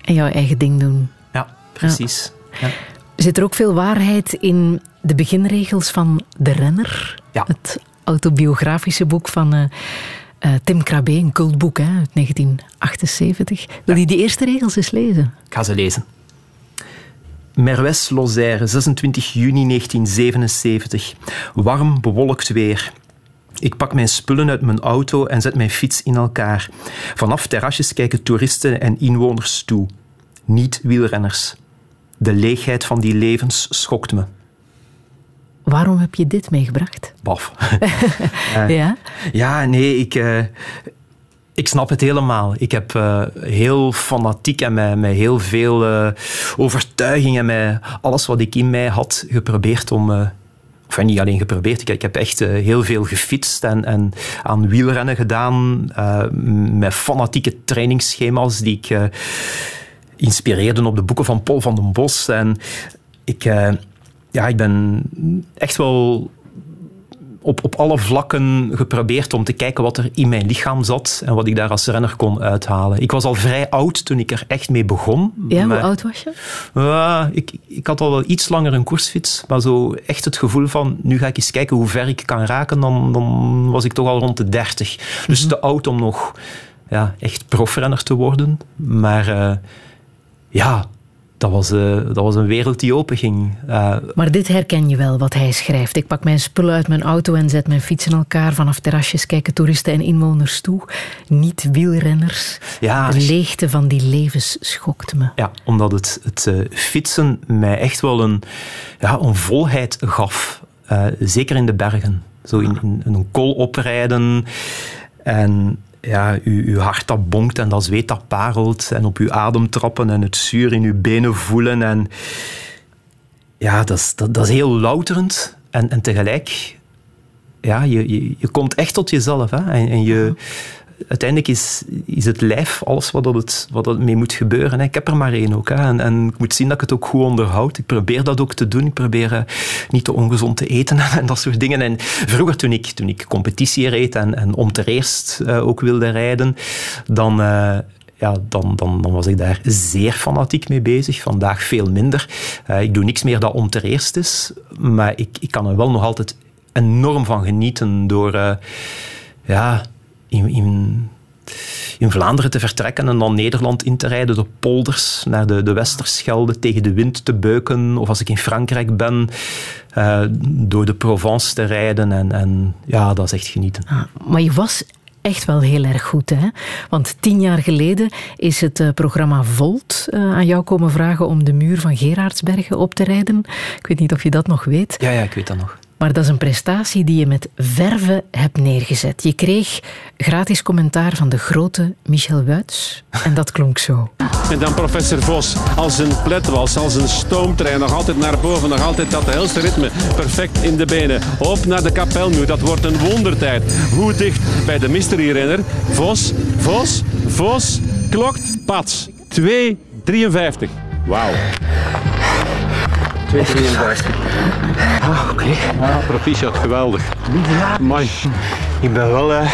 Speaker 3: En jouw eigen ding doen.
Speaker 2: ja, precies. Ja.
Speaker 3: Zit er ook veel waarheid in de beginregels van De Renner?
Speaker 2: Ja.
Speaker 3: Het autobiografische boek van eh, eh, Tim Krabbe, een cultboek hè, uit 1978. Wil je die eerste regels eens lezen?
Speaker 2: Ik ga ze lezen. Merwes Lozère, 26 juni 1977. Warm, bewolkt weer. Ik pak mijn spullen uit mijn auto en zet mijn fiets in elkaar. Vanaf terrasjes kijken toeristen en inwoners toe. Niet wielrenners. De leegheid van die levens schokt me.
Speaker 3: Waarom heb je dit meegebracht?
Speaker 2: Baf.
Speaker 3: Ja?
Speaker 2: Ja, nee, ik, eh, ik snap het helemaal. Ik heb eh, heel fanatiek en met, met heel veel eh, overtuiging en met alles wat ik in mij had geprobeerd om, eh, enfin, niet alleen geprobeerd, ik, ik heb echt uh, heel veel gefietst en, en aan wielrennen gedaan, uh, met fanatieke trainingsschema's die ik uh, inspireerde op de boeken van Paul van den Bos. En ik, ja, ik ben echt wel op, op alle vlakken geprobeerd om te kijken wat er in mijn lichaam zat en wat ik daar als renner kon uithalen. Ik was al vrij oud toen ik er echt mee begon.
Speaker 3: Ja, hoe oud was je?
Speaker 2: Uh, ik, ik had al wel iets langer een koersfiets, maar zo echt het gevoel van nu ga ik eens kijken hoe ver ik kan raken, dan, dan was ik toch al rond de 30. Dus mm -hmm. te oud om nog ja, echt profrenner te worden. Maar uh, ja, dat was, uh, dat was een wereld die openging. Uh,
Speaker 3: maar dit herken je wel, wat hij schrijft. Ik pak mijn spullen uit mijn auto en zet mijn fiets in elkaar. Vanaf terrasjes kijken toeristen en inwoners toe. Niet wielrenners.
Speaker 2: Ja,
Speaker 3: de leegte van die levens schokt me.
Speaker 2: Ja, omdat het, het uh, fietsen mij echt wel een, ja, een volheid gaf. zeker in de bergen. Zo in, in, in een kool oprijden. En ja, uw, hart dat bonkt en dat zweet dat parelt en op uw adem trappen en het zuur in uw benen voelen. En ja, dat is, dat, dat is heel louterend en, en tegelijk, ja, je, je, je komt echt tot jezelf. Hè? En, en je, uiteindelijk is, is het lijf alles wat, het, wat het mee moet gebeuren. Hè. Ik heb er maar één ook. Hè. En, en ik moet zien dat ik het ook goed onderhoud. Ik probeer dat ook te doen. Ik probeer uh, niet te ongezond te eten en dat soort dingen. En vroeger, toen ik, toen ik competitie reed en, en om ter eerst uh, ook wilde rijden, dan... Uh, ja, dan, dan, dan, was ik daar zeer fanatiek mee bezig. Vandaag veel minder. Ik doe niks meer dat om ter eerst is. Maar ik, ik kan er wel nog altijd enorm van genieten door... Ja, in, in, in, Vlaanderen te vertrekken en dan Nederland in te rijden, de polders naar de, de Westerschelde, tegen de wind te beuken. Of als ik in Frankrijk ben, uh, door de Provence te rijden. En, en ja, dat is echt genieten.
Speaker 3: Ah, maar je was echt wel heel erg goed. Hè? Want tien jaar geleden is het uh, programma Volt uh, aan jou komen vragen om de muur van Gerardsbergen op te rijden. Ik weet niet of je dat nog weet.
Speaker 2: Ja, ja ik weet dat nog.
Speaker 3: Maar dat is een prestatie die je met verve hebt neergezet. Je kreeg gratis commentaar van de grote Michel Wuits. En dat klonk zo.
Speaker 7: En dan professor Vos als een pletwals, als een stoomtrein. Nog altijd naar boven, nog altijd dat helste ritme. Perfect in de benen. Op naar de kapelmuur. Dat wordt een wondertijd. Hoe dicht bij de mystery-renner. Vos, Vos, Vos. Klokt, pats. 2,53. Wauw.
Speaker 10: 2,53.
Speaker 7: Ah, oké. Okay. Ah, proficiat, geweldig.
Speaker 10: Ja,
Speaker 7: Amai.
Speaker 10: ik ben wel uh,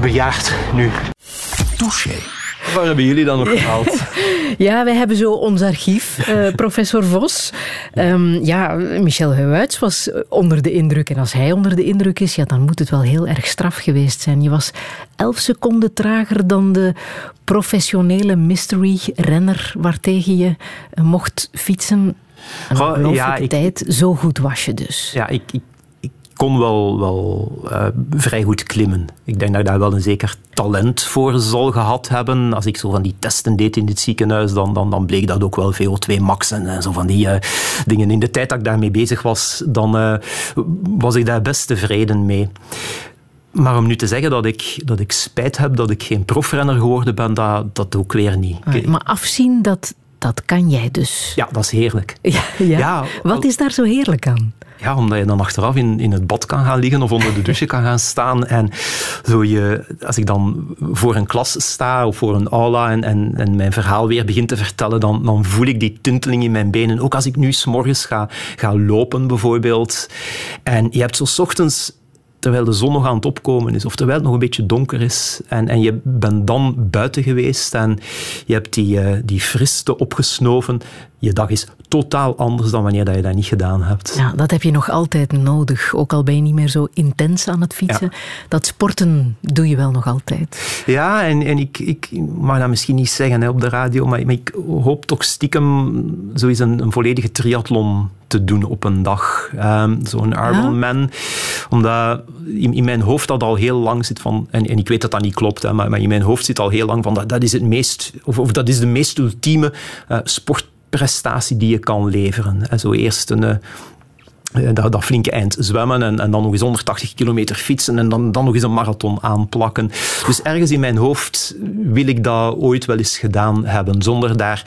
Speaker 10: bejaard nu.
Speaker 6: Touché.
Speaker 2: Waar hebben jullie dan nog gehaald?
Speaker 3: Ja, wij hebben zo ons archief, uh, professor Vos. Um, ja, Michel Huijts was onder de indruk. En als hij onder de indruk is, ja, dan moet het wel heel erg straf geweest zijn. Je was elf seconden trager dan de professionele mystery-renner waartegen je mocht fietsen.
Speaker 2: Goh, ja, ik,
Speaker 3: tijd. Zo goed was je dus.
Speaker 2: Ja, ik, ik, ik kon wel, wel uh, vrij goed klimmen. Ik denk dat ik daar wel een zeker talent voor zal gehad hebben. Als ik zo van die testen deed in het ziekenhuis, dan, dan, dan bleek dat ook wel VO2 max en, en zo van die uh, dingen. In de tijd dat ik daarmee bezig was, dan uh, was ik daar best tevreden mee. Maar om nu te zeggen dat ik, dat ik spijt heb dat ik geen profrenner geworden ben, dat, dat ook weer niet.
Speaker 3: Maar afzien, dat, dat kan jij dus.
Speaker 2: Ja, dat is heerlijk.
Speaker 3: Ja, ja. ja Wat is daar zo heerlijk aan?
Speaker 2: Ja, omdat je dan achteraf in, in het bad kan gaan liggen of onder de douche kan gaan staan. En zo je, als ik dan voor een klas sta of voor een aula en, en, en mijn verhaal weer begin te vertellen, dan, dan voel ik die tinteling in mijn benen. Ook als ik nu s'morgens ga, ga lopen bijvoorbeeld. En je hebt zo 's ochtends terwijl de zon nog aan het opkomen is, of terwijl het nog een beetje donker is, en, en je bent dan buiten geweest en je hebt die, uh, die friste opgesnoven, je dag is totaal anders dan wanneer dat je dat niet gedaan hebt.
Speaker 3: Ja, dat heb je nog altijd nodig, ook al ben je niet meer zo intens aan het fietsen. Ja. Dat sporten doe je wel nog altijd.
Speaker 2: Ja, en, en ik, ik mag dat misschien niet zeggen hè, op de radio, maar, maar ik hoop toch stiekem zo eens een, een volledige triathlon te doen op een dag. Um, Zo'n Ironman. Ja. Omdat in, in, mijn hoofd dat al heel lang zit van... En, en ik weet dat dat niet klopt, hè, maar, maar, in mijn hoofd zit al heel lang van... Dat, dat is het meest... Of, of dat is de meest ultieme uh, sportprestatie die je kan leveren. En zo eerst een... Eh, dat, dat flinke eind zwemmen en, en dan nog eens 180 kilometer fietsen en dan, dan nog eens een marathon aanplakken. Dus ergens in mijn hoofd wil ik dat ooit wel eens gedaan hebben, zonder daar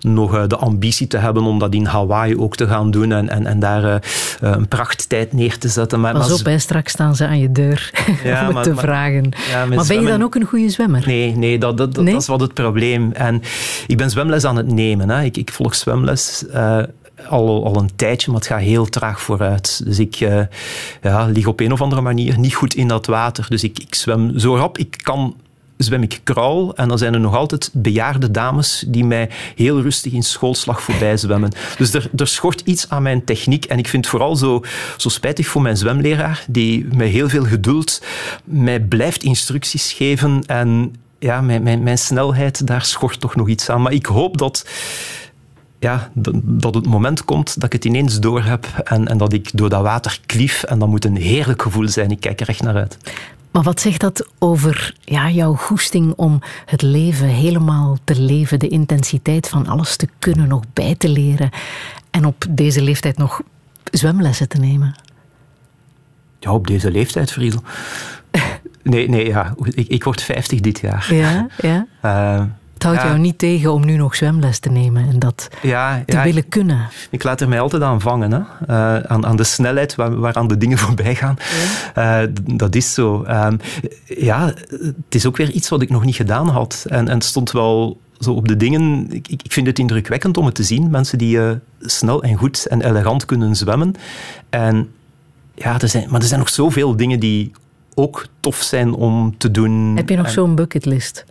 Speaker 2: nog uh, de ambitie te hebben om dat in Hawaii ook te gaan doen en, en, en daar uh, een prachttijd neer te zetten.
Speaker 3: Maar, Pas op, bij straks staan ze aan je deur ja, om te maar, vragen. Ja, maar ben je dan ook een goede zwemmer?
Speaker 2: Nee, nee, dat, dat, nee? dat is wat het probleem. En ik ben zwemles aan het nemen. Hè. Ik, ik volg zwemles al, al een tijdje, maar het gaat heel traag vooruit. Dus ik uh, ja, lig op een of andere manier niet goed in dat water. Dus ik, ik zwem zo rap ik kan zwem ik kraul en dan zijn er nog altijd bejaarde dames die mij heel rustig in schoolslag voorbij zwemmen. Dus er, er schort iets aan mijn techniek en ik vind het vooral zo, zo spijtig voor mijn zwemleraar die met heel veel geduld mij blijft instructies geven en ja, mijn, mijn, mijn snelheid, daar schort toch nog iets aan. Maar ik hoop dat ja, dat het moment komt dat ik het ineens door heb en, en dat ik door dat water klief. En dat moet een heerlijk gevoel zijn. Ik kijk er echt naar uit.
Speaker 3: Maar wat zegt dat over ja, jouw goesting om het leven helemaal te leven, de intensiteit van alles te kunnen, nog bij te leren en op deze leeftijd nog zwemlessen te nemen?
Speaker 2: Ja, op deze leeftijd, Friedel. Nee, nee, ja. Ik, ik word 50 dit jaar.
Speaker 3: Ja, ja. Uh, het houdt jou niet tegen om nu nog zwemles te nemen en dat ja, te willen kunnen.
Speaker 2: Ik laat er mij altijd aan vangen, hè. Uh, aan, aan de snelheid waar, waaraan de dingen voorbij gaan. Uh, dat is zo. Um, ja, het is ook weer iets wat ik nog niet gedaan had. En, en het stond wel zo op de dingen. Ik, ik vind het indrukwekkend om het te zien. Mensen die uh, snel en goed en elegant kunnen zwemmen. En ja, er zijn, maar er zijn nog zoveel dingen die ook tof zijn om te doen.
Speaker 3: Heb je nog zo'n bucketlist?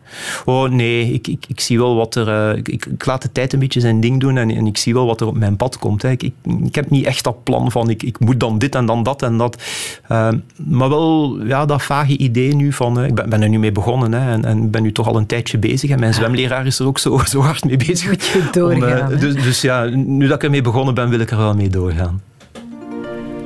Speaker 2: Oh nee, ik, ik, ik zie wel wat er. Uh, ik, ik, laat de tijd een beetje zijn ding doen en, en ik zie wel wat er op mijn pad komt. Hè. Ik, ik, ik, heb niet echt dat plan van ik, ik moet dan dit en dan dat en dat. Uh, maar wel ja, dat vage idee nu van. Uh, ik ben, ben, er nu mee begonnen hè, en, en ben nu toch al een tijdje bezig. En mijn zwemleraar is er ook zo, zo hard mee bezig.
Speaker 3: Moet je doorgaan.
Speaker 2: Om, dus, dus ja, nu dat ik ermee begonnen ben, wil ik er wel mee doorgaan.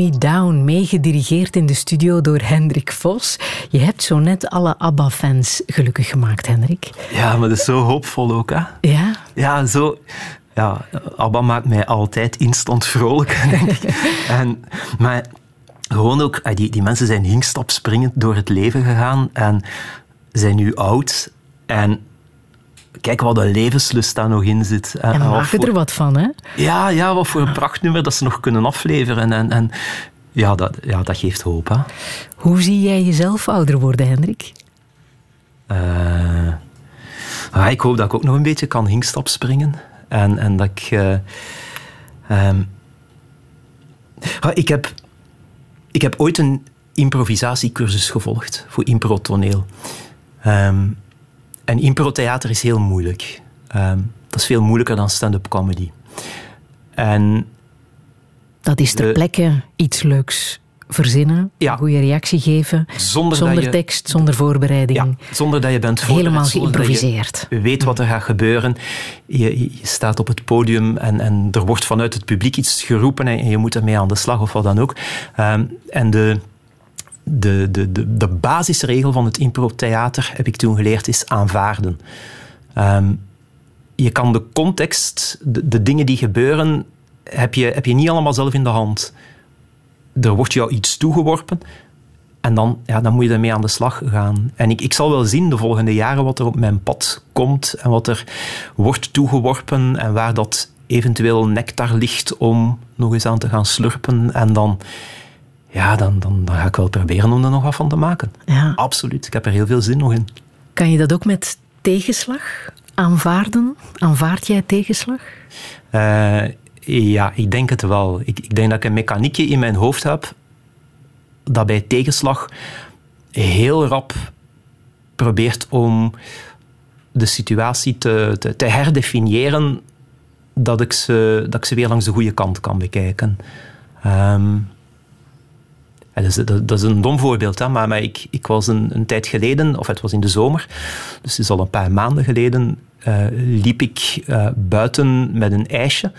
Speaker 3: Me Down, meegedirigeerd in de studio door Hendrik Vos. Je hebt zo net alle ABBA-fans gelukkig gemaakt, Hendrik.
Speaker 2: Ja, maar dat is zo hoopvol ook, hè?
Speaker 3: Ja?
Speaker 2: Ja, zo... Ja, ABBA maakt mij altijd instant vrolijk, denk ik. en, maar gewoon ook... eh, Die, die mensen zijn hinkstapspringend door het leven gegaan en zijn nu oud. En kijk wat een levenslust daar nog in zit.
Speaker 3: En
Speaker 2: wat
Speaker 3: maken
Speaker 2: voor-
Speaker 3: er wat van, hè?
Speaker 2: Ja, ja, wat voor een prachtnummer dat ze nog kunnen afleveren. En, en ja, dat, ja, dat geeft hoop. Hè.
Speaker 3: Hoe zie jij jezelf ouder worden, Hendrik?
Speaker 2: Eh, ah, ik hoop dat ik ook nog een beetje kan hinkstap springen. En, en dat ik... eh, ehm, ah, ik, heb, ik heb ooit een improvisatiecursus gevolgd voor improtoneel. Ehm en improtheater is heel moeilijk. Ehm, dat is veel moeilijker dan stand-up comedy. En
Speaker 3: Dat is ter
Speaker 2: De-
Speaker 3: plekke iets leuks verzinnen,
Speaker 2: Ja.
Speaker 3: een goede reactie geven,
Speaker 2: Zonder,
Speaker 3: zonder
Speaker 2: dat je,
Speaker 3: tekst, zonder voorbereiding.
Speaker 2: Ja, zonder dat je bent voorbereid,
Speaker 3: Helemaal
Speaker 2: dat je
Speaker 3: geïmproviseerd.
Speaker 2: weet wat er gaat gebeuren. Je, je, je staat op het podium en, en er wordt vanuit het publiek iets geroepen en je moet ermee aan de slag of wat dan ook. Ehm, en de, de, de, de, de basisregel van het improtheater, heb ik toen geleerd, is aanvaarden. Ehm, je kan de context, de, de dingen die gebeuren, heb je, heb je niet allemaal zelf in de hand. Er wordt jou iets toegeworpen en dan, ja, dan moet je ermee aan de slag gaan. En ik, ik zal wel zien de volgende jaren wat er op mijn pad komt en wat er wordt toegeworpen en waar dat eventueel nectar ligt om nog eens aan te gaan slurpen. En dan, ja, dan, dan, dan ga ik wel proberen om er nog wat van te maken.
Speaker 3: Ja.
Speaker 2: Absoluut, ik heb er heel veel zin nog in.
Speaker 3: Kan je dat ook met tegenslag aanvaarden? Aanvaard jij tegenslag?
Speaker 2: Eh, ja, ik denk het wel. Ik, ik denk dat ik een mechaniekje in mijn hoofd heb dat bij tegenslag heel rap probeert om de situatie te, te, te herdefiniëren dat ik, ze, dat ik ze weer langs de goede kant kan bekijken. Ja, dat, is, dat, dat is een dom voorbeeld, hè, maar, maar ik, ik was een, een tijd geleden, of het was in de zomer, dus het is al een paar maanden geleden, eh, liep ik eh, buiten met een ijsje.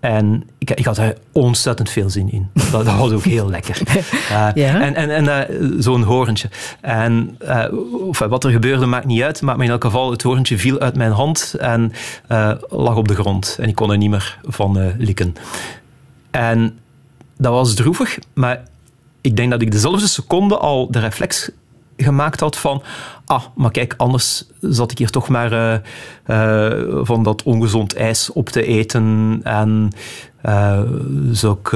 Speaker 2: En ik, ik had er ontzettend veel zin in. Dat, dat was ook heel lekker. Eh,
Speaker 3: Ja?
Speaker 2: En, en, en zo'n horentje. En of, wat er gebeurde maakt niet uit, maar in elk geval, het horentje viel uit mijn hand en lag op de grond. En ik kon er niet meer van likken. En dat was droevig, maar ik denk dat ik dezelfde seconde al de reflex gemaakt had van ah, maar kijk, anders zat ik hier toch maar eh, eh, van dat ongezond ijs op te eten en zou ik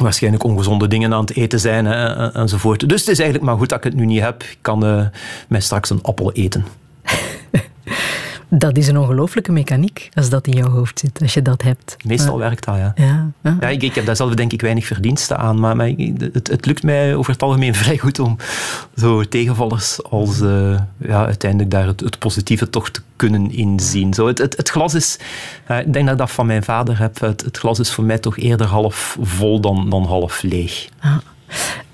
Speaker 2: waarschijnlijk ongezonde dingen aan het eten zijn hè, en- enzovoort. Dus het is eigenlijk maar goed dat ik het nu niet heb. Ik kan mij straks een appel eten.
Speaker 3: Dat is een ongelooflijke mechaniek als dat in jouw hoofd zit, als je dat hebt.
Speaker 2: Meestal werkt dat, ja.
Speaker 3: Ja, ja.
Speaker 2: Ja, ik, ik heb daar zelf denk ik weinig verdiensten aan, maar, maar het, het lukt mij over het algemeen vrij goed om zo tegenvallers als eh, ja, uiteindelijk daar het, het positieve toch te kunnen inzien. Zo, het, het, het glas is, eh, ik denk dat ik dat van mijn vader heb, het, het glas is voor mij toch eerder half vol dan, dan half leeg.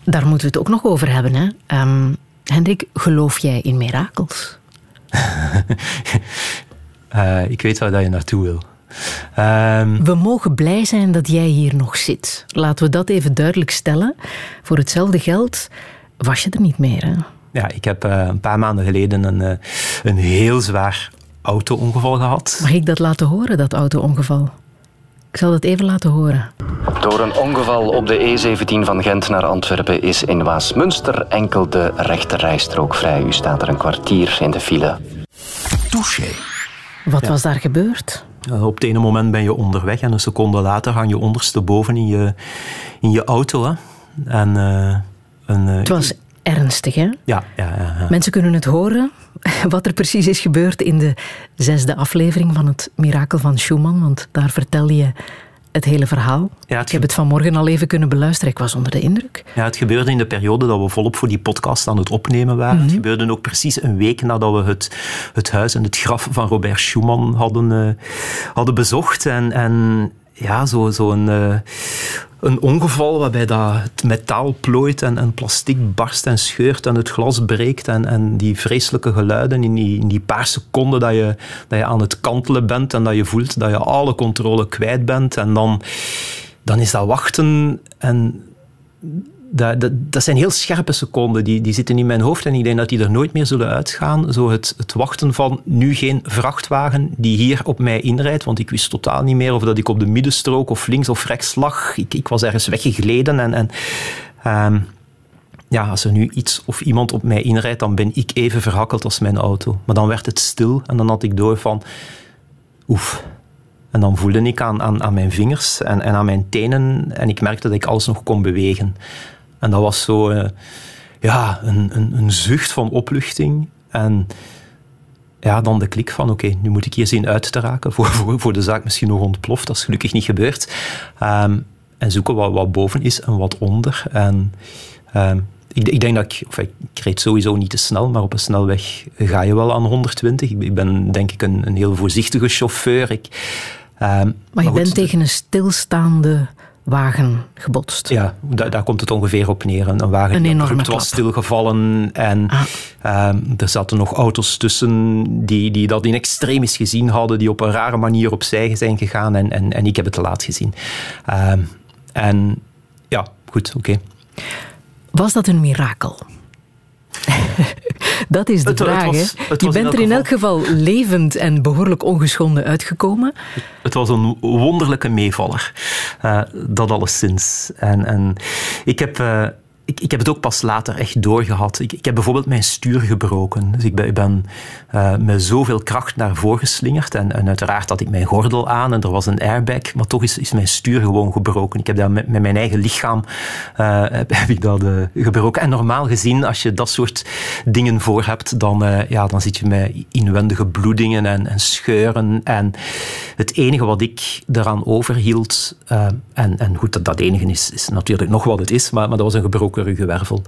Speaker 3: Daar moeten we het ook nog over hebben. Hè? Ehm, Hendrik, geloof jij in mirakels?
Speaker 2: Eh, ik weet waar dat je naartoe wil. Ehm,
Speaker 3: We mogen blij zijn dat jij hier nog zit. Laten we dat even duidelijk stellen. Voor hetzelfde geld was je er niet meer. Hè?
Speaker 2: ja, ik heb eh, een paar maanden geleden een, eh, een heel zwaar auto-ongeval gehad.
Speaker 3: Mag ik dat laten horen, dat auto-ongeval? Ik zal dat even laten horen.
Speaker 11: Door een ongeval op de E17 van Gent naar Antwerpen is in Waasmunster enkel de rechterrijstrook vrij. U staat er een kwartier in de file.
Speaker 6: Touché.
Speaker 3: Wat was daar gebeurd?
Speaker 2: Uh, op het ene moment ben je onderweg en een seconde later hang je ondersteboven in je, in je auto. Hè. En, eh, een, eh,
Speaker 3: Het was ernstig, hè?
Speaker 2: Ja, ja, ja, ja.
Speaker 3: Mensen kunnen het horen, wat er precies is gebeurd in de zesde aflevering van het Mirakel van Schumann, want daar vertel je het hele verhaal.
Speaker 2: Ja, het
Speaker 3: Ik heb het vanmorgen al even kunnen beluisteren. Ik was onder de indruk.
Speaker 2: Ja, het gebeurde in de periode dat we volop voor die podcast aan het opnemen waren. Het gebeurde ook precies een week nadat we het, het huis en het graf van Robert Schumann hadden, eh, hadden bezocht. En, en ja, zo'n zo uh, een ongeval waarbij dat het metaal plooit en, en plastic barst en scheurt en het glas breekt en, en die vreselijke geluiden in die, in die paar seconden dat je, dat je aan het kantelen bent en dat je voelt dat je alle controle kwijt bent en dan, dan is dat wachten en dat, dat, dat, zijn heel scherpe seconden, die, die zitten in mijn hoofd en ik denk dat die er nooit meer zullen uitgaan. Zo het, het wachten van nu geen vrachtwagen die hier op mij inrijdt, want ik wist totaal niet meer of dat ik op de middenstrook of links of rechts lag. Ik, ik was ergens weggegleden en, en ehm, ja, als er nu iets of iemand op mij inrijdt, dan ben ik even verhakkeld als mijn auto. Maar dan werd het stil en dan had ik door van oef. En dan voelde ik aan, aan, aan mijn vingers en, en aan mijn tenen en ik merkte dat ik alles nog kon bewegen. En dat was zo uh, ja, een, een, een, zucht van opluchting. En ja, dan de klik van oké, nu moet ik hier zien uit te raken voor, voor, voor de zaak misschien nog ontploft. Dat is gelukkig niet gebeurd. Um, en zoeken wat, wat boven is en wat onder. En um, ik, ik, denk dat ik, of ik, ik reed sowieso niet te snel, maar op een snelweg ga je wel aan 120. Ik, ben denk ik een, een heel voorzichtige chauffeur. Ik,
Speaker 3: um, maar, maar je goed, bent tegen een stilstaande wagen gebotst.
Speaker 2: Ja, daar, daar komt het ongeveer op neer. Een, wagen een die abrupt was stilgevallen en ah. Ehm, er zaten nog auto's tussen die, die dat in extremis gezien hadden, die op een rare manier opzij zijn gegaan en, en, en ik heb het te laat gezien. Uh, en ja, goed, oké. Okay.
Speaker 3: Was dat een mirakel? dat is de het, vraag. Het was, je bent er in elk geval levend en behoorlijk ongeschonden uitgekomen.
Speaker 2: Het was een wonderlijke meevaller. Uh, dat alleszins. En, en ik heb... Uh, ik, ik heb het ook pas later echt doorgehad. Ik, ik heb bijvoorbeeld mijn stuur gebroken. Dus ik ben, ik ben uh, met zoveel kracht naar voren geslingerd. En, en, uiteraard had ik mijn gordel aan en er was een airbag. Maar toch is, is mijn stuur gewoon gebroken. Ik heb dat met, met mijn eigen lichaam uh, heb, ik dat uh, gebroken. En normaal gezien, als je dat soort dingen voor hebt, dan, ja, dan zit je met inwendige bloedingen en, en scheuren. En het enige wat ik eraan overhield, en, en goed, dat, dat enige is, is natuurlijk nog wat het is, maar, maar dat was een gebroken ruggenwervel.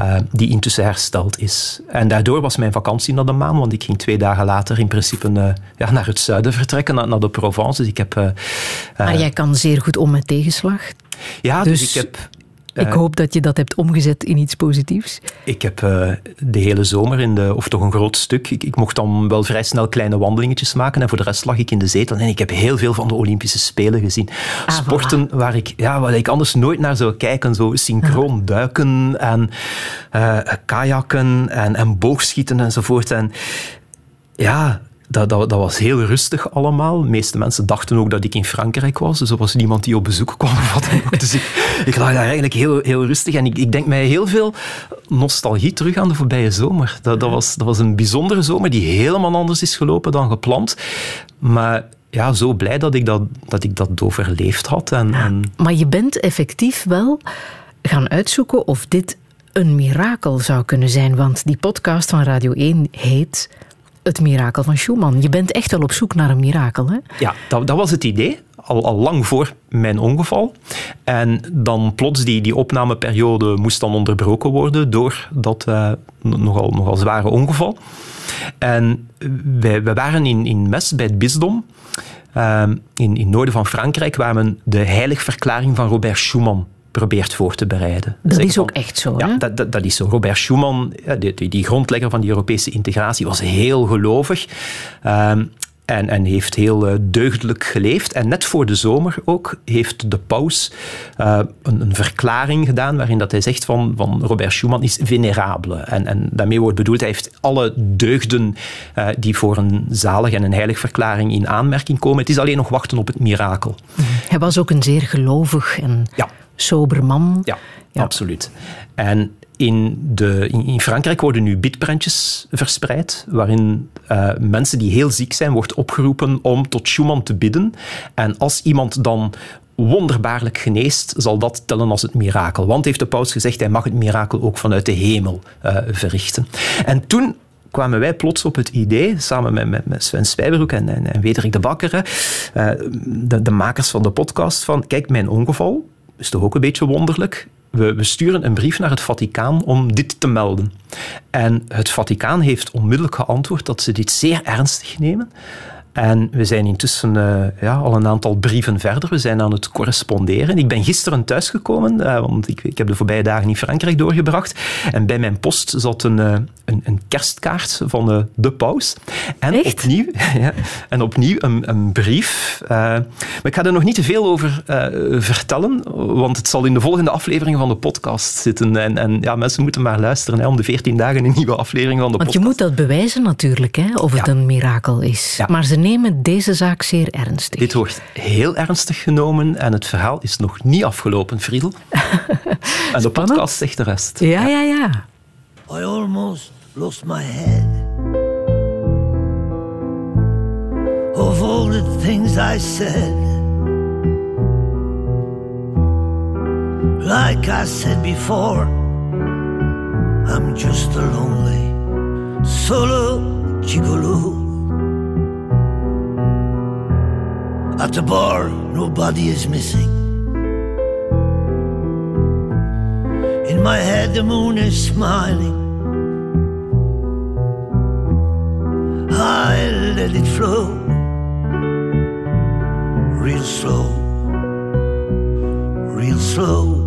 Speaker 2: Uh, die intussen hersteld is. En daardoor was mijn vakantie naar de maan, want ik ging twee dagen later in principe uh, ja, naar het zuiden vertrekken, naar, naar de Provence. Dus ik heb, uh,
Speaker 3: maar jij kan zeer goed om met tegenslag.
Speaker 2: Ja, dus, dus ik heb
Speaker 3: ik uh, hoop dat je dat hebt omgezet in iets positiefs.
Speaker 2: Ik heb uh, de hele zomer, in de, of toch een groot stuk, ik, ik, mocht dan wel vrij snel kleine wandelingetjes maken en voor de rest lag ik in de zetel en ik heb heel veel van de Olympische Spelen gezien. Ah, Sporten voilà. waar, ik, ja, waar ik anders nooit naar zou kijken, zo synchroon duiken en uh, kajakken en, en boogschieten enzovoort. En ja, dat, dat, dat, was heel rustig allemaal. De meeste mensen dachten ook dat ik in Frankrijk was. Dus er was niemand die op bezoek kwam. Dus ik, ik lag daar eigenlijk heel, heel rustig. En ik, ik denk mij heel veel nostalgie terug aan de voorbije zomer. Dat, dat, was, dat was een bijzondere zomer die helemaal anders is gelopen dan gepland. Maar ja, zo blij dat ik dat, dat, ik dat overleefd had. En, en...
Speaker 3: Maar je bent effectief wel gaan uitzoeken of dit een mirakel zou kunnen zijn. Want die podcast van Radio 1 heet het mirakel van Schumann. Je bent echt wel op zoek naar een mirakel, hè?
Speaker 2: Ja, dat, dat was het idee. Al, al, lang voor mijn ongeval. En dan plots die, die opnameperiode moest dan onderbroken worden door dat uh, nogal, nogal zware ongeval. En wij, waren in, in Mes bij het bisdom. Uh, in, in het noorden van Frankrijk, waar men de heiligverklaring van Robert Schumann probeert voor te bereiden.
Speaker 3: Dat is ook echt zo,
Speaker 2: Ja, dat, dat, dat, is zo. Robert Schuman, die, die, die, grondlegger van die Europese integratie, was heel gelovig. Um, en, en, heeft heel uh, deugdelijk geleefd. En net voor de zomer ook heeft de paus uh, een, een, verklaring gedaan waarin dat hij zegt van, van Robert Schuman is venerabele. En, en daarmee wordt bedoeld, hij heeft alle deugden uh, die voor een zalig en een heilig verklaring in aanmerking komen. Het is alleen nog wachten op het mirakel.
Speaker 3: Hij was ook een zeer gelovig en
Speaker 2: ja
Speaker 3: sober man.
Speaker 2: Ja, ja. absoluut. En in, de, in, Frankrijk worden nu bidprentjes verspreid, waarin uh, mensen die heel ziek zijn, wordt opgeroepen om tot Schumann te bidden. En als iemand dan wonderbaarlijk geneest, zal dat tellen als het mirakel. Want, heeft de paus gezegd, hij mag het mirakel ook vanuit de hemel uh, verrichten. En toen kwamen wij plots op het idee, samen met, met, met Sven Spijberoek en, en, en Wederik de Bakker, uh, de, de makers van de podcast, van kijk, mijn ongeval, is toch ook een beetje wonderlijk. We, we, sturen een brief naar het Vaticaan om dit te melden. En het Vaticaan heeft onmiddellijk geantwoord dat ze dit zeer ernstig nemen. En we zijn intussen uh, ja, al een aantal brieven verder. We zijn aan het corresponderen. Ik ben gisteren thuisgekomen, uh, want ik, ik, heb de voorbije dagen in Frankrijk doorgebracht. En bij mijn post zat een, uh, een, een, kerstkaart van de paus. En
Speaker 3: Echt?
Speaker 2: opnieuw, ja, en opnieuw een, een brief. maar ik ga er nog niet te veel over vertellen, want het zal in de volgende aflevering van de podcast zitten. En, en ja, mensen moeten maar luisteren hè, om de 14 dagen een nieuwe aflevering van de
Speaker 3: want
Speaker 2: podcast.
Speaker 3: je moet dat bewijzen natuurlijk, hè, of het
Speaker 2: Ja.
Speaker 3: een mirakel is. Maar ze nemen deze zaak zeer ernstig.
Speaker 2: Dit wordt heel ernstig genomen en het verhaal is nog niet afgelopen, Friedel. en de podcast zegt de rest.
Speaker 3: Ja, ja, ja.
Speaker 12: I almost lost my head. Of all the things I said. Like I said before, I'm just a lonely solo gigolo. At the bar, nobody is missing. In my head, the moon is smiling. I let it flow, real slow, real slow.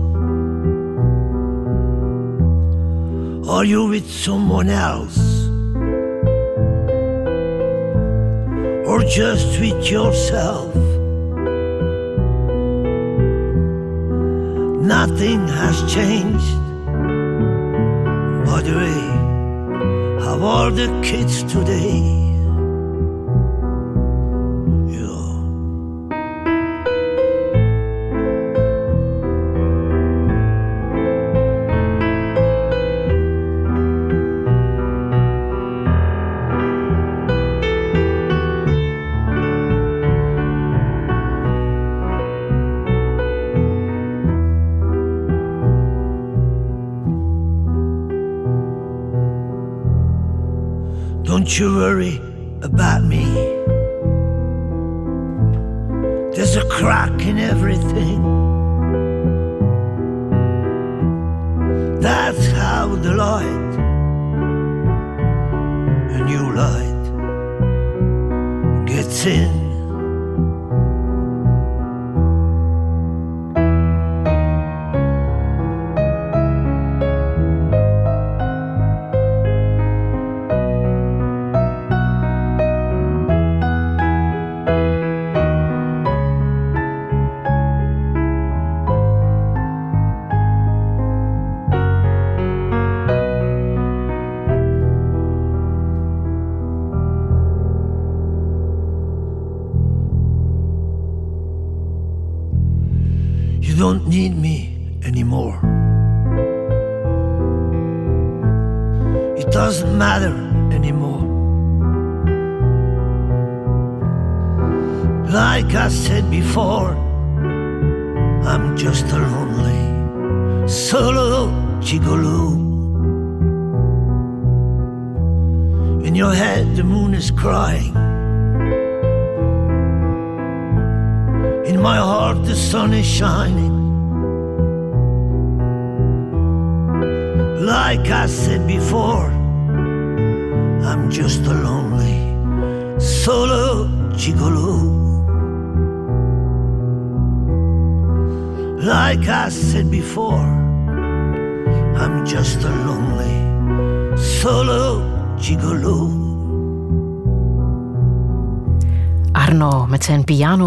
Speaker 12: Are you with someone else? Or just with yourself? Nothing has changed. By the way, how are the kids today? Don't you worry about me. There's a crack in everything. That's how the light, a new light, gets in.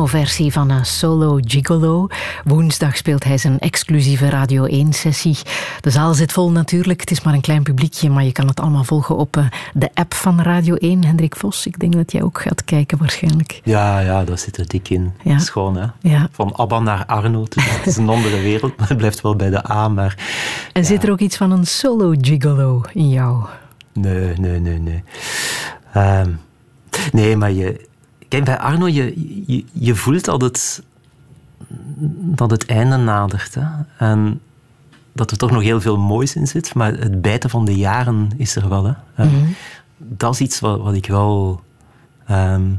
Speaker 3: Pianoversie van een solo gigolo. Woensdag speelt hij zijn exclusieve Radio 1-sessie. De zaal zit vol natuurlijk. Het is maar een klein publiekje, maar je kan het allemaal volgen op eh, de app van Radio 1. Hendrik Vos, ik denk dat jij ook gaat kijken waarschijnlijk.
Speaker 2: Ja, ja, dat zit er dik in.
Speaker 3: Ja.
Speaker 2: Schoon, hè?
Speaker 3: Ja.
Speaker 2: Van Abba naar Arno. Het is, het is een andere wereld, maar het blijft wel bij de A. Maar
Speaker 3: En zit er ook iets van een solo gigolo in jou?
Speaker 2: nee, nee, nee, nee. Ehm, nee, maar je... Kijk, bij Arno, je, je, je voelt dat het, dat het einde nadert. Hè? En dat er toch nog heel veel moois in zit, maar het bijten van de jaren is er wel. Hè?
Speaker 3: Mhm.
Speaker 2: Dat is iets wat, wat ik wel... ehm,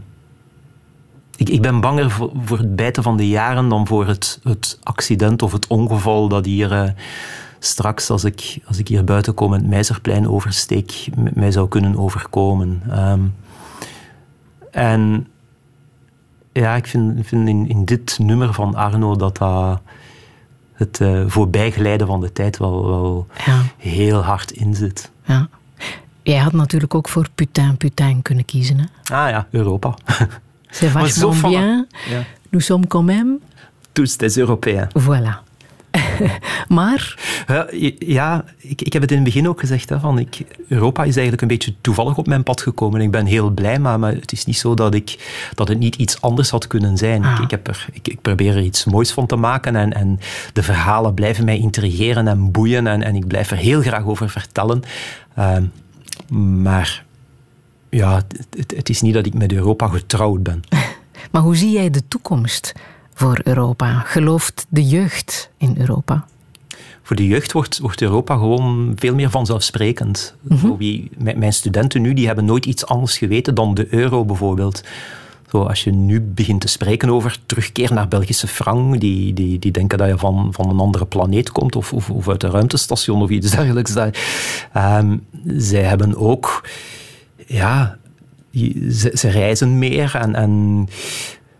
Speaker 2: ik, ik ben banger voor, voor het bijten van de jaren dan voor het, het accident of het ongeval dat hier eh, straks, als ik, als ik hier buiten kom en het Meizerplein oversteek, mij zou kunnen overkomen. Ehm, en ja, ik vind, vind in, in dit nummer van Arno dat dat het uh, voorbijglijden van de tijd wel, wel
Speaker 3: ja.
Speaker 2: heel hard in zit.
Speaker 3: Ja. Jij had natuurlijk ook voor Putain Putain kunnen kiezen. Hè?
Speaker 2: Ah ja, Europa.
Speaker 3: C'est vachement bien.
Speaker 2: Ja.
Speaker 3: Nous sommes quand même...
Speaker 2: Tous des Européens.
Speaker 3: Voilà. maar?
Speaker 2: Ja, ik, ik heb het in het begin ook gezegd. Hè, van ik, Europa is eigenlijk een beetje toevallig op mijn pad gekomen. Ik ben heel blij, maar, maar het is niet zo dat, ik, dat het niet iets anders had kunnen zijn.
Speaker 3: Ah.
Speaker 2: Ik, ik, heb er, ik, ik, probeer er iets moois van te maken en, en de verhalen blijven mij intrigeren en boeien en, en ik blijf er heel graag over vertellen. Uh, maar ja, het, het is niet dat ik met Europa getrouwd ben.
Speaker 3: Maar hoe zie jij de toekomst voor Europa? Gelooft de jeugd in Europa?
Speaker 2: Voor de jeugd wordt, wordt Europa gewoon veel meer vanzelfsprekend. Wie, mijn studenten nu die hebben nooit iets anders geweten dan de euro bijvoorbeeld. Zo, als je nu begint te spreken over terugkeer naar Belgische frank, die, die, die denken dat je van, van een andere planeet komt of, of, of uit een ruimtestation of iets dergelijks. Um, zij hebben ook, ja, ze, ze reizen meer en, en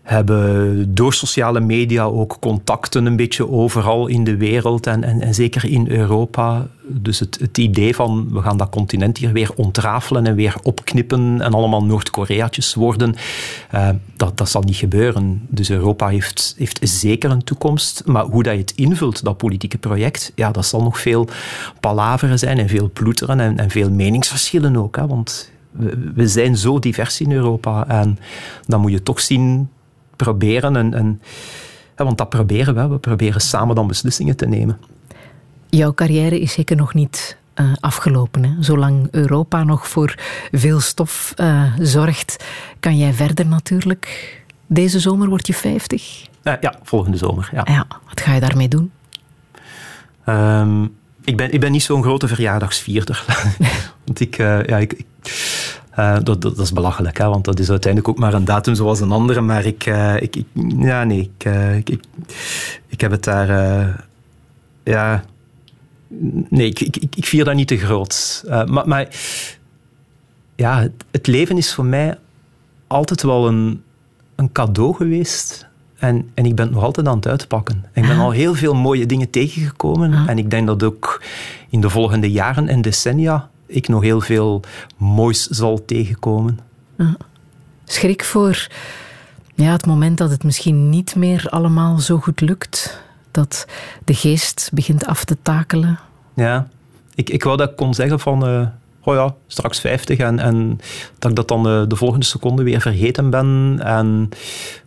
Speaker 2: hebben door sociale media ook contacten een beetje overal in de wereld en, en, zeker in Europa. Dus het, het, idee van we gaan dat continent hier weer ontrafelen en weer opknippen en allemaal Noord-Koreaatjes worden, uh, dat, dat zal niet gebeuren. Dus Europa heeft, heeft zeker een toekomst, maar hoe dat je het invult, dat politieke project, ja, dat zal nog veel palaveren zijn en veel ploeteren en, en veel meningsverschillen ook. Hè, want we zijn zo divers in Europa en dan moet je toch zien proberen. En, en, ja, want dat proberen we. We proberen samen dan beslissingen te nemen.
Speaker 3: Jouw carrière is zeker nog niet uh, afgelopen. Hè? Zolang Europa nog voor veel stof uh, zorgt, kan jij verder natuurlijk. Deze zomer word je 50?
Speaker 2: Uh, ja, volgende zomer. Ja.
Speaker 3: ja. Wat ga je daarmee doen?
Speaker 2: Um, ik, ben, ik ben niet zo'n grote verjaardagsvierder. want ik, ja, ik, ik uh, dat, dat, dat, is belachelijk, hè, want dat is uiteindelijk ook maar een datum zoals een andere. Maar ik, uh, ik, ik ja, nee, ik, uh, ik, ik, ik, heb het daar, ja, nee, ik, ik, ik, vier dat niet te groot. maar, maar ja, het, het, leven is voor mij altijd wel een, een cadeau geweest. En, en ik ben het nog altijd aan het uitpakken. En ik ben al heel veel mooie dingen tegengekomen. En ik denk dat ook in de volgende jaren en decennia ik nog heel veel moois zal tegenkomen.
Speaker 3: Ja. Schrik voor ja, het moment dat het misschien niet meer allemaal zo goed lukt. Dat de geest begint af te takelen.
Speaker 2: Ja, ik, ik wou dat ik kon zeggen van... Uh, oh ja, straks 50 en, en dat ik dat dan de, de volgende seconde weer vergeten ben. En,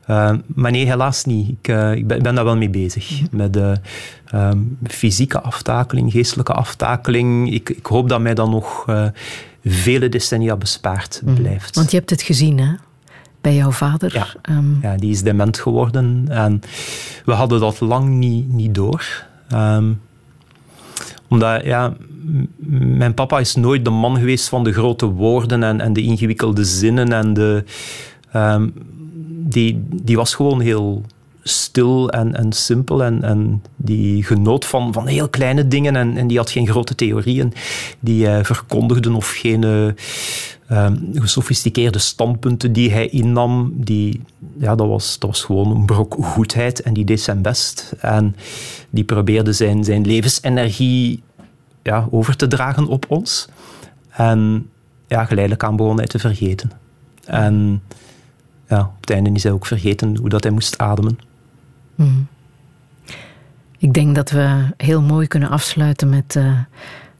Speaker 2: uh, maar nee, helaas niet. Ik, uh, ik, ben, ik, ben, daar wel mee bezig. Met de um, fysieke aftakeling, geestelijke aftakeling. Ik, ik, hoop dat mij dan nog vele decennia bespaard mm. blijft.
Speaker 3: Want je hebt het gezien, hè? Bij jouw vader.
Speaker 2: Ja, um... ja die is dement geworden. En we hadden dat lang niet, niet door. Um, omdat, ja, mijn papa is nooit de man geweest van de grote woorden en, en de ingewikkelde zinnen. En de, um, die, die was gewoon heel stil en, en simpel. En, en die genoot van, van heel kleine dingen. En, en die had geen grote theorieën die hij verkondigde of geen uh, gesofisticeerde standpunten die hij innam. Die, ja, dat, was, dat was gewoon een brok goedheid en die deed zijn best. En die probeerde zijn, zijn levensenergie ja, over te dragen op ons. En ja, geleidelijk aan begon hij te vergeten. En ja, op het einde is hij ook vergeten hoe dat hij moest ademen.
Speaker 3: Hmm. Ik denk dat we heel mooi kunnen afsluiten met uh,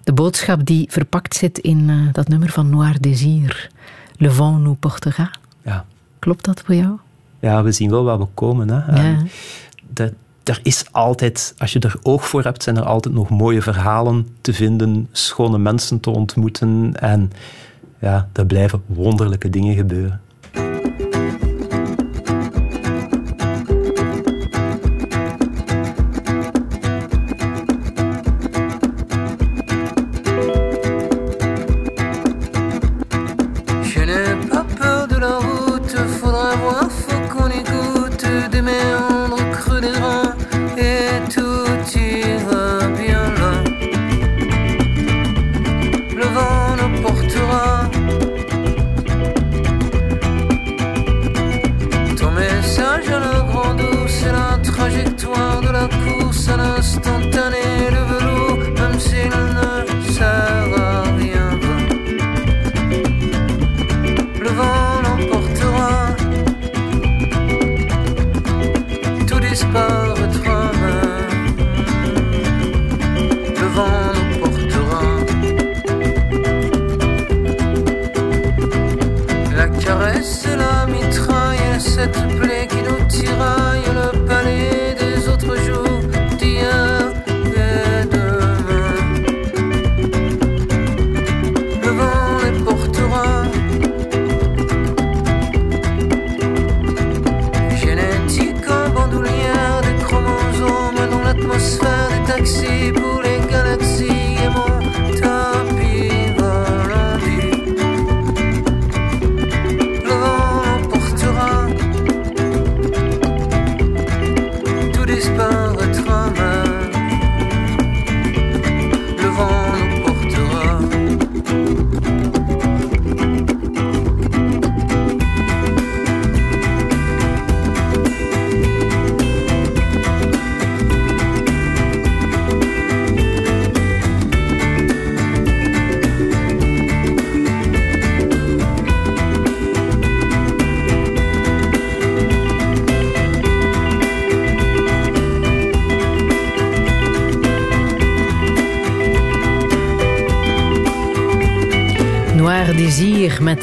Speaker 3: de boodschap die verpakt zit in uh, dat nummer van Noir Désir. Le vent nous portera.
Speaker 2: Ja.
Speaker 3: Klopt dat voor jou?
Speaker 2: Ja, we zien wel waar we komen. Hè.
Speaker 3: Ja.
Speaker 2: Dat, er is altijd, als je er oog voor hebt, zijn er altijd nog mooie verhalen te vinden, schone mensen te ontmoeten en ja, er blijven wonderlijke dingen gebeuren.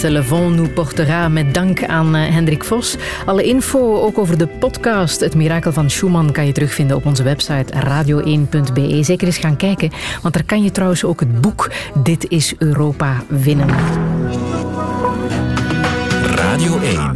Speaker 3: Vent nous portera. Met dank aan eh, Hendrik Vos. Alle info, ook over de podcast Het Mirakel van Schumann, kan je terugvinden op onze website radio1.be. Zeker eens gaan kijken, want daar kan je trouwens ook het boek Dit is Europa winnen.
Speaker 6: Radio 1.